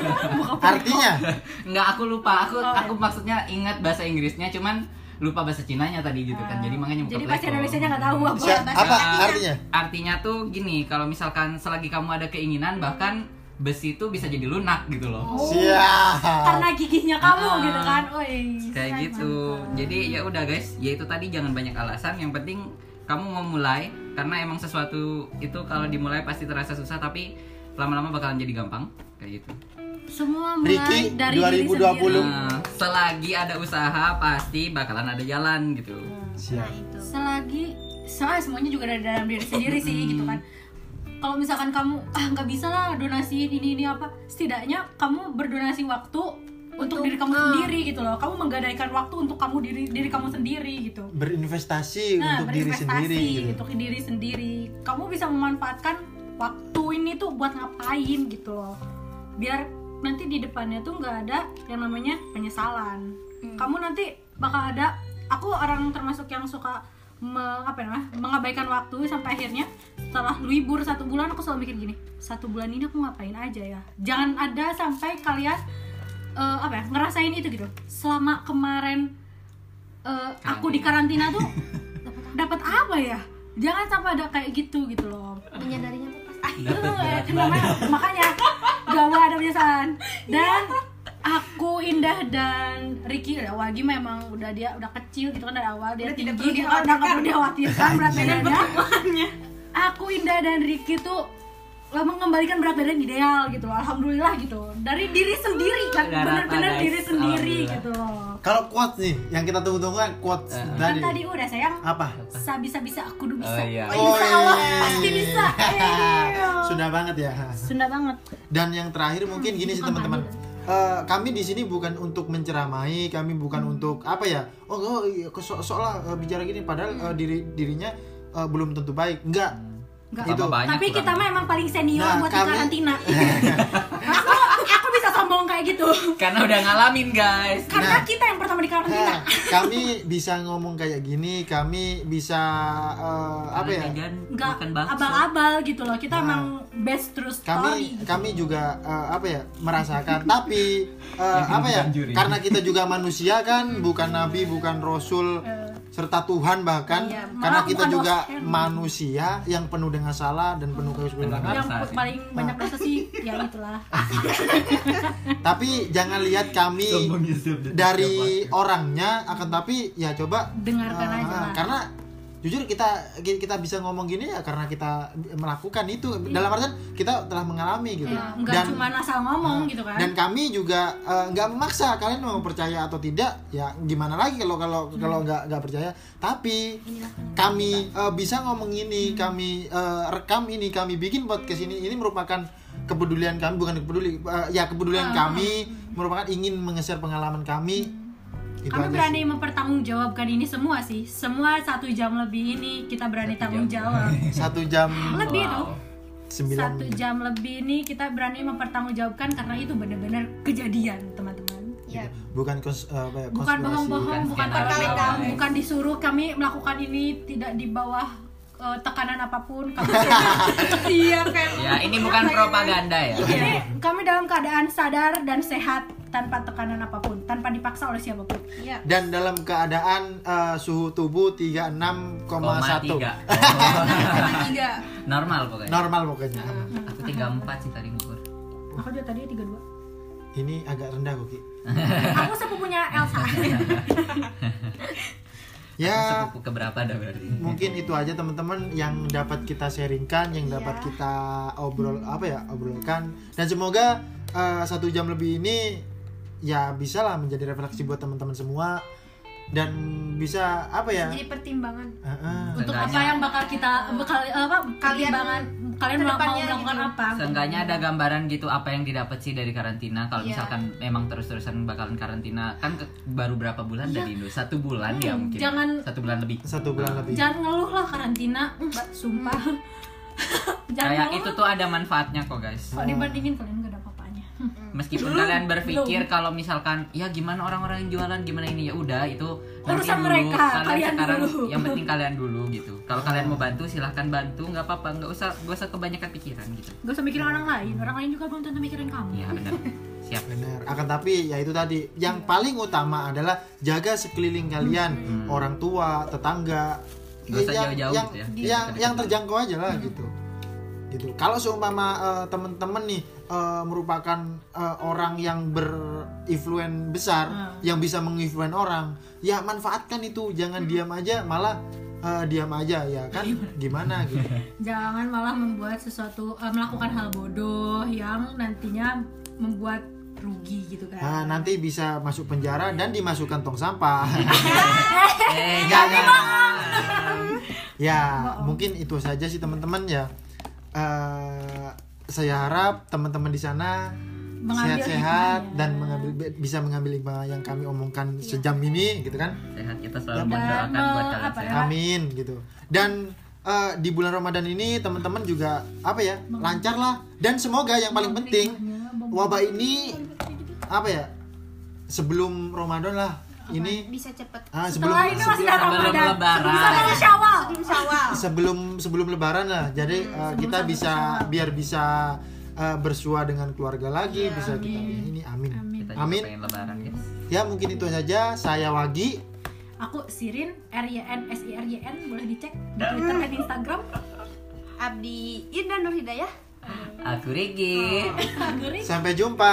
S1: Artinya?
S3: Enggak, aku lupa. Aku
S2: oh,
S3: aku ya. maksudnya ingat bahasa Inggrisnya, cuman lupa bahasa Cinanya tadi gitu kan. Uh, jadi makanya
S2: Jadi bahasa Indonesia-nya tahu apa,
S1: apa
S2: artinya.
S1: artinya?
S3: Artinya tuh gini, kalau misalkan selagi kamu ada keinginan hmm. bahkan besi itu bisa jadi lunak gitu loh.
S1: Oh, Siap.
S2: Karena giginya kamu
S3: uh,
S2: gitu kan. Oh,
S3: Kayak gitu.
S2: Mantap.
S3: Jadi ya udah guys, ya itu tadi jangan banyak alasan, yang penting kamu mau mulai karena emang sesuatu itu kalau dimulai pasti terasa susah tapi lama-lama bakalan jadi gampang kayak gitu.
S2: Semua mulai
S1: Ricky,
S2: dari
S1: 2020.
S2: diri sendiri.
S3: nah, selagi ada usaha pasti bakalan ada jalan gitu.
S1: Siap.
S2: selagi soalnya semuanya juga dari dalam diri sendiri sih gitu kan. Kalau misalkan kamu ah nggak bisa lah donasiin ini ini apa setidaknya kamu berdonasi waktu untuk, diri kamu sendiri gitu loh. Kamu menggadaikan waktu untuk kamu diri diri kamu sendiri gitu.
S1: Berinvestasi
S2: nah
S1: untuk diri
S2: berinvestasi
S1: sendiri gitu.
S2: untuk diri sendiri. Kamu bisa memanfaatkan waktu ini tuh buat ngapain gitu loh. Biar nanti di depannya tuh nggak ada yang namanya penyesalan. Kamu nanti bakal ada aku orang termasuk yang suka me- apa namanya mengabaikan waktu sampai akhirnya setelah libur satu bulan aku selalu mikir gini satu bulan ini aku ngapain aja ya? Jangan ada sampai kalian eh, apa ya ngerasain itu gitu. Selama kemarin eh, aku di karantina tuh dapat apa? ya? Jangan sampai ada kayak gitu gitu loh.
S5: Menyadarinya tuh pas.
S2: Eh, namanya makanya gak mau ada penyesalan. Dan aku Indah dan Ricky udah Wagi memang udah dia udah kecil gitu kan dari awal dia
S5: Udah tidak
S2: tinggi
S5: perlu
S2: dia udah nggak perlu dikhawatirkan berat badannya. Aku Indah dan Ricky tuh lah mengembalikan berat badan ideal gitu loh alhamdulillah gitu. Dari diri sendiri kan bener-bener
S3: guys.
S2: diri sendiri gitu loh.
S1: Kalau quotes nih yang kita tunggu-tunggu kan quotes
S3: Eh.
S2: kan
S1: tadi
S2: tadi udah sayang.
S1: Apa?
S2: Bisa bisa aku udah bisa.
S3: Oh, iya.
S2: oh, insya Allah
S1: Oh, iya.
S2: pasti bisa. Eh.
S1: sudah banget ya.
S2: Sunda banget.
S1: Dan yang terakhir mungkin gini sih
S2: bukan
S1: teman-teman. Eh, kami di sini bukan untuk menceramai kami bukan
S2: Hmm.
S1: untuk apa ya? Oh, oh iya, so soal bicara gini. Padahal
S2: Hmm.
S1: eh, diri dirinya eh, belum tentu baik. Enggak
S2: Enggak.
S1: Itu.
S3: Tambah banyak
S2: Tapi
S3: kurang.
S2: kita mah emang paling senior
S1: Nah,
S2: buat di
S1: kami-
S2: karantina. aku, aku bisa sombong kayak gitu.
S3: karena udah ngalamin guys
S2: Karena
S1: Nah.
S2: kita yang pertama di karantina.
S1: Nah, kami bisa ngomong kayak gini kami bisa eh, apa ya
S2: Enggak abal-abal gitu loh. Kita
S1: Nah.
S2: emang best true story.
S1: kami
S2: gitu.
S1: kami juga eh, apa ya merasakan tapi
S3: Yang
S1: apa ya karena kita juga manusia kan bukan nabi bukan rasul. Serta Tuhan bahkan
S2: Iya,
S1: karena kita juga
S2: dosen.
S1: manusia yang penuh dengan salah dan penuh kekurangan.
S2: yang
S3: sih.
S2: paling banyak dosa sih ya itulah
S1: Tapi jangan lihat kami dari orangnya akan tapi ya coba
S2: dengarkan
S1: Ah,
S2: aja lah
S1: karena jujur kita kita bisa ngomong gini ya karena kita melakukan itu. Dalam artian kita telah mengalami gitu.
S2: Ya, nggak cuma asal ngomong gitu kan.
S1: Dan kami juga eh, nggak memaksa kalian mau percaya atau tidak ya gimana lagi kalau kalau kalau nggak nggak percaya. Tapi kami eh, bisa ngomong ini kami eh, rekam ini kami bikin podcast ini ini merupakan kepedulian kami bukan peduli eh, ya kepedulian kami merupakan ingin mengeser pengalaman kami itu
S2: kami berani
S1: sih.
S2: mempertanggungjawabkan ini semua sih. Semua satu jam lebih ini kita berani tanggung jawab
S1: satu jam.
S2: Lebih tuh.
S1: Sembilan
S2: satu jam lebih ini kita berani mempertanggungjawabkan karena itu benar-benar kejadian teman-teman.
S5: Ya
S1: bukan kons, eh, apa ya,
S2: bukan bohong-bohong bukan terkait
S3: guys.
S2: bukan disuruh kami melakukan ini tidak di bawah eh, tekanan apa pun kami iya kayak
S3: Ya, ini bukan propaganda ya.
S2: ini kami dalam keadaan sadar dan sehat tanpa tekanan apa pun tanpa dipaksa oleh siapa pun
S5: ya
S1: dan dalam keadaan eh, suhu tubuh 36,1
S3: Koma tiga.
S5: tiga
S3: Normal pokoknya.
S1: normal pokoknya
S3: Aku tiga empat sih tadi ngukur.
S2: aku juga tadi 32
S1: ini agak rendah kok Ki.
S2: aku sepupunya Elsa
S1: ya.
S3: Sepupu keberapa dah berarti?
S1: mungkin itu aja teman-teman yang dapat kita sharingkan yang dapat
S5: Iya.
S1: kita obrol apa ya obrolkan. Dan semoga eh, satu jam lebih ini ya bisa lah menjadi refleksi buat teman-teman semua. Dan bisa apa ya?
S5: Jadi pertimbangan.
S1: Eh, eh.
S2: untuk apa yang bakal kita bakal apa
S5: Kalian
S2: kalian mau mau melakukan
S5: gitu.
S2: apa
S3: Seenggaknya ada gambaran gitu apa yang didapat sih dari karantina. Kalau
S5: Iya.
S3: misalkan memang terus-terusan bakalan karantina, kan ke- baru berapa bulan dari Indo? Satu bulan ya mungkin.
S2: jangan-
S3: Satu bulan lebih.
S1: satu bulan lebih
S2: jangan ngeluh lah karantina Mbak, sumpah jangan
S3: Kayak
S2: ngeluh
S3: itu tuh ada manfaatnya kok guys.
S2: kalau dibandingin kalian gak ada
S3: Meskipun kalian berpikir kalau misalkan ya gimana orang-orang yang jualan gimana ini ya udah itu nanti
S2: Urusan
S3: dulu.
S2: mereka, kalian
S3: sekarang
S2: dulu.
S3: yang penting kalian dulu gitu. Kalau kalian mau bantu silahkan bantu nggak apa-apa nggak usah nggak usah kebanyakan pikiran gitu.
S2: gak usah mikirin orang lain orang lain juga belum tentu mikirin kamu
S3: Iya benar. Siap.
S1: Benar. Akan tapi ya itu tadi yang paling utama adalah jaga sekeliling kalian, orang tua, tetangga.
S3: Nggak usah
S1: yang,
S3: jauh-jauh
S1: yang,
S3: gitu ya.
S1: yang,
S3: Dekat-dekat
S1: yang terjangkau aja lah gitu. Gitu. Kalau seumpama eh, teman-teman nih eh, merupakan eh, orang yang berinfluen besar, yang bisa menginfluen orang, ya manfaatkan itu. Jangan diam aja, malah eh, diam aja ya kan? Gimana gitu.
S2: jangan malah membuat sesuatu eh, melakukan hal bodoh yang nantinya membuat rugi gitu kan
S1: Nah, nanti bisa masuk penjara dan dimasukkan tong sampah.
S3: Eh jangan.
S1: ya mungkin itu saja sih teman-teman ya Eh, saya harap teman-teman di sana sehat-sehat dan mengambil bisa mengambil hikmah yang kami omongkan sejam ini gitu kan
S3: Sehat kita selalu
S2: Dan
S3: mendoakan
S2: me-
S3: buat kalian sehat.
S2: ya?
S1: amin gitu dan eh, di bulan Ramadan ini teman-teman juga apa ya lancar lah dan semoga yang paling penting wabah ini apa ya sebelum Ramadan lah ini
S5: bisa cepet.
S1: Ah, sebelum
S2: setelah ini masih ada
S3: sebelum
S2: Ramadan
S3: Lebaran.
S2: bisa ada Syawal
S5: sebelum syawal.
S1: Sebelum sebelum lebaran lah. Jadi uh, kita bisa biar bisa uh, bersua dengan keluarga lagi bisa kita ini amin.
S2: Amin.
S3: Kita juga
S1: Amin.
S3: lebaran guys.
S1: ya mungkin itu saja. Saya Wagi.
S2: Aku Sirin R Y N S I R Y N. Boleh dicek di Twitter dan Instagram.
S5: Abdi Irdan Nur Hidayah.
S3: Aku Rigi.
S2: Gurih.
S1: sampai jumpa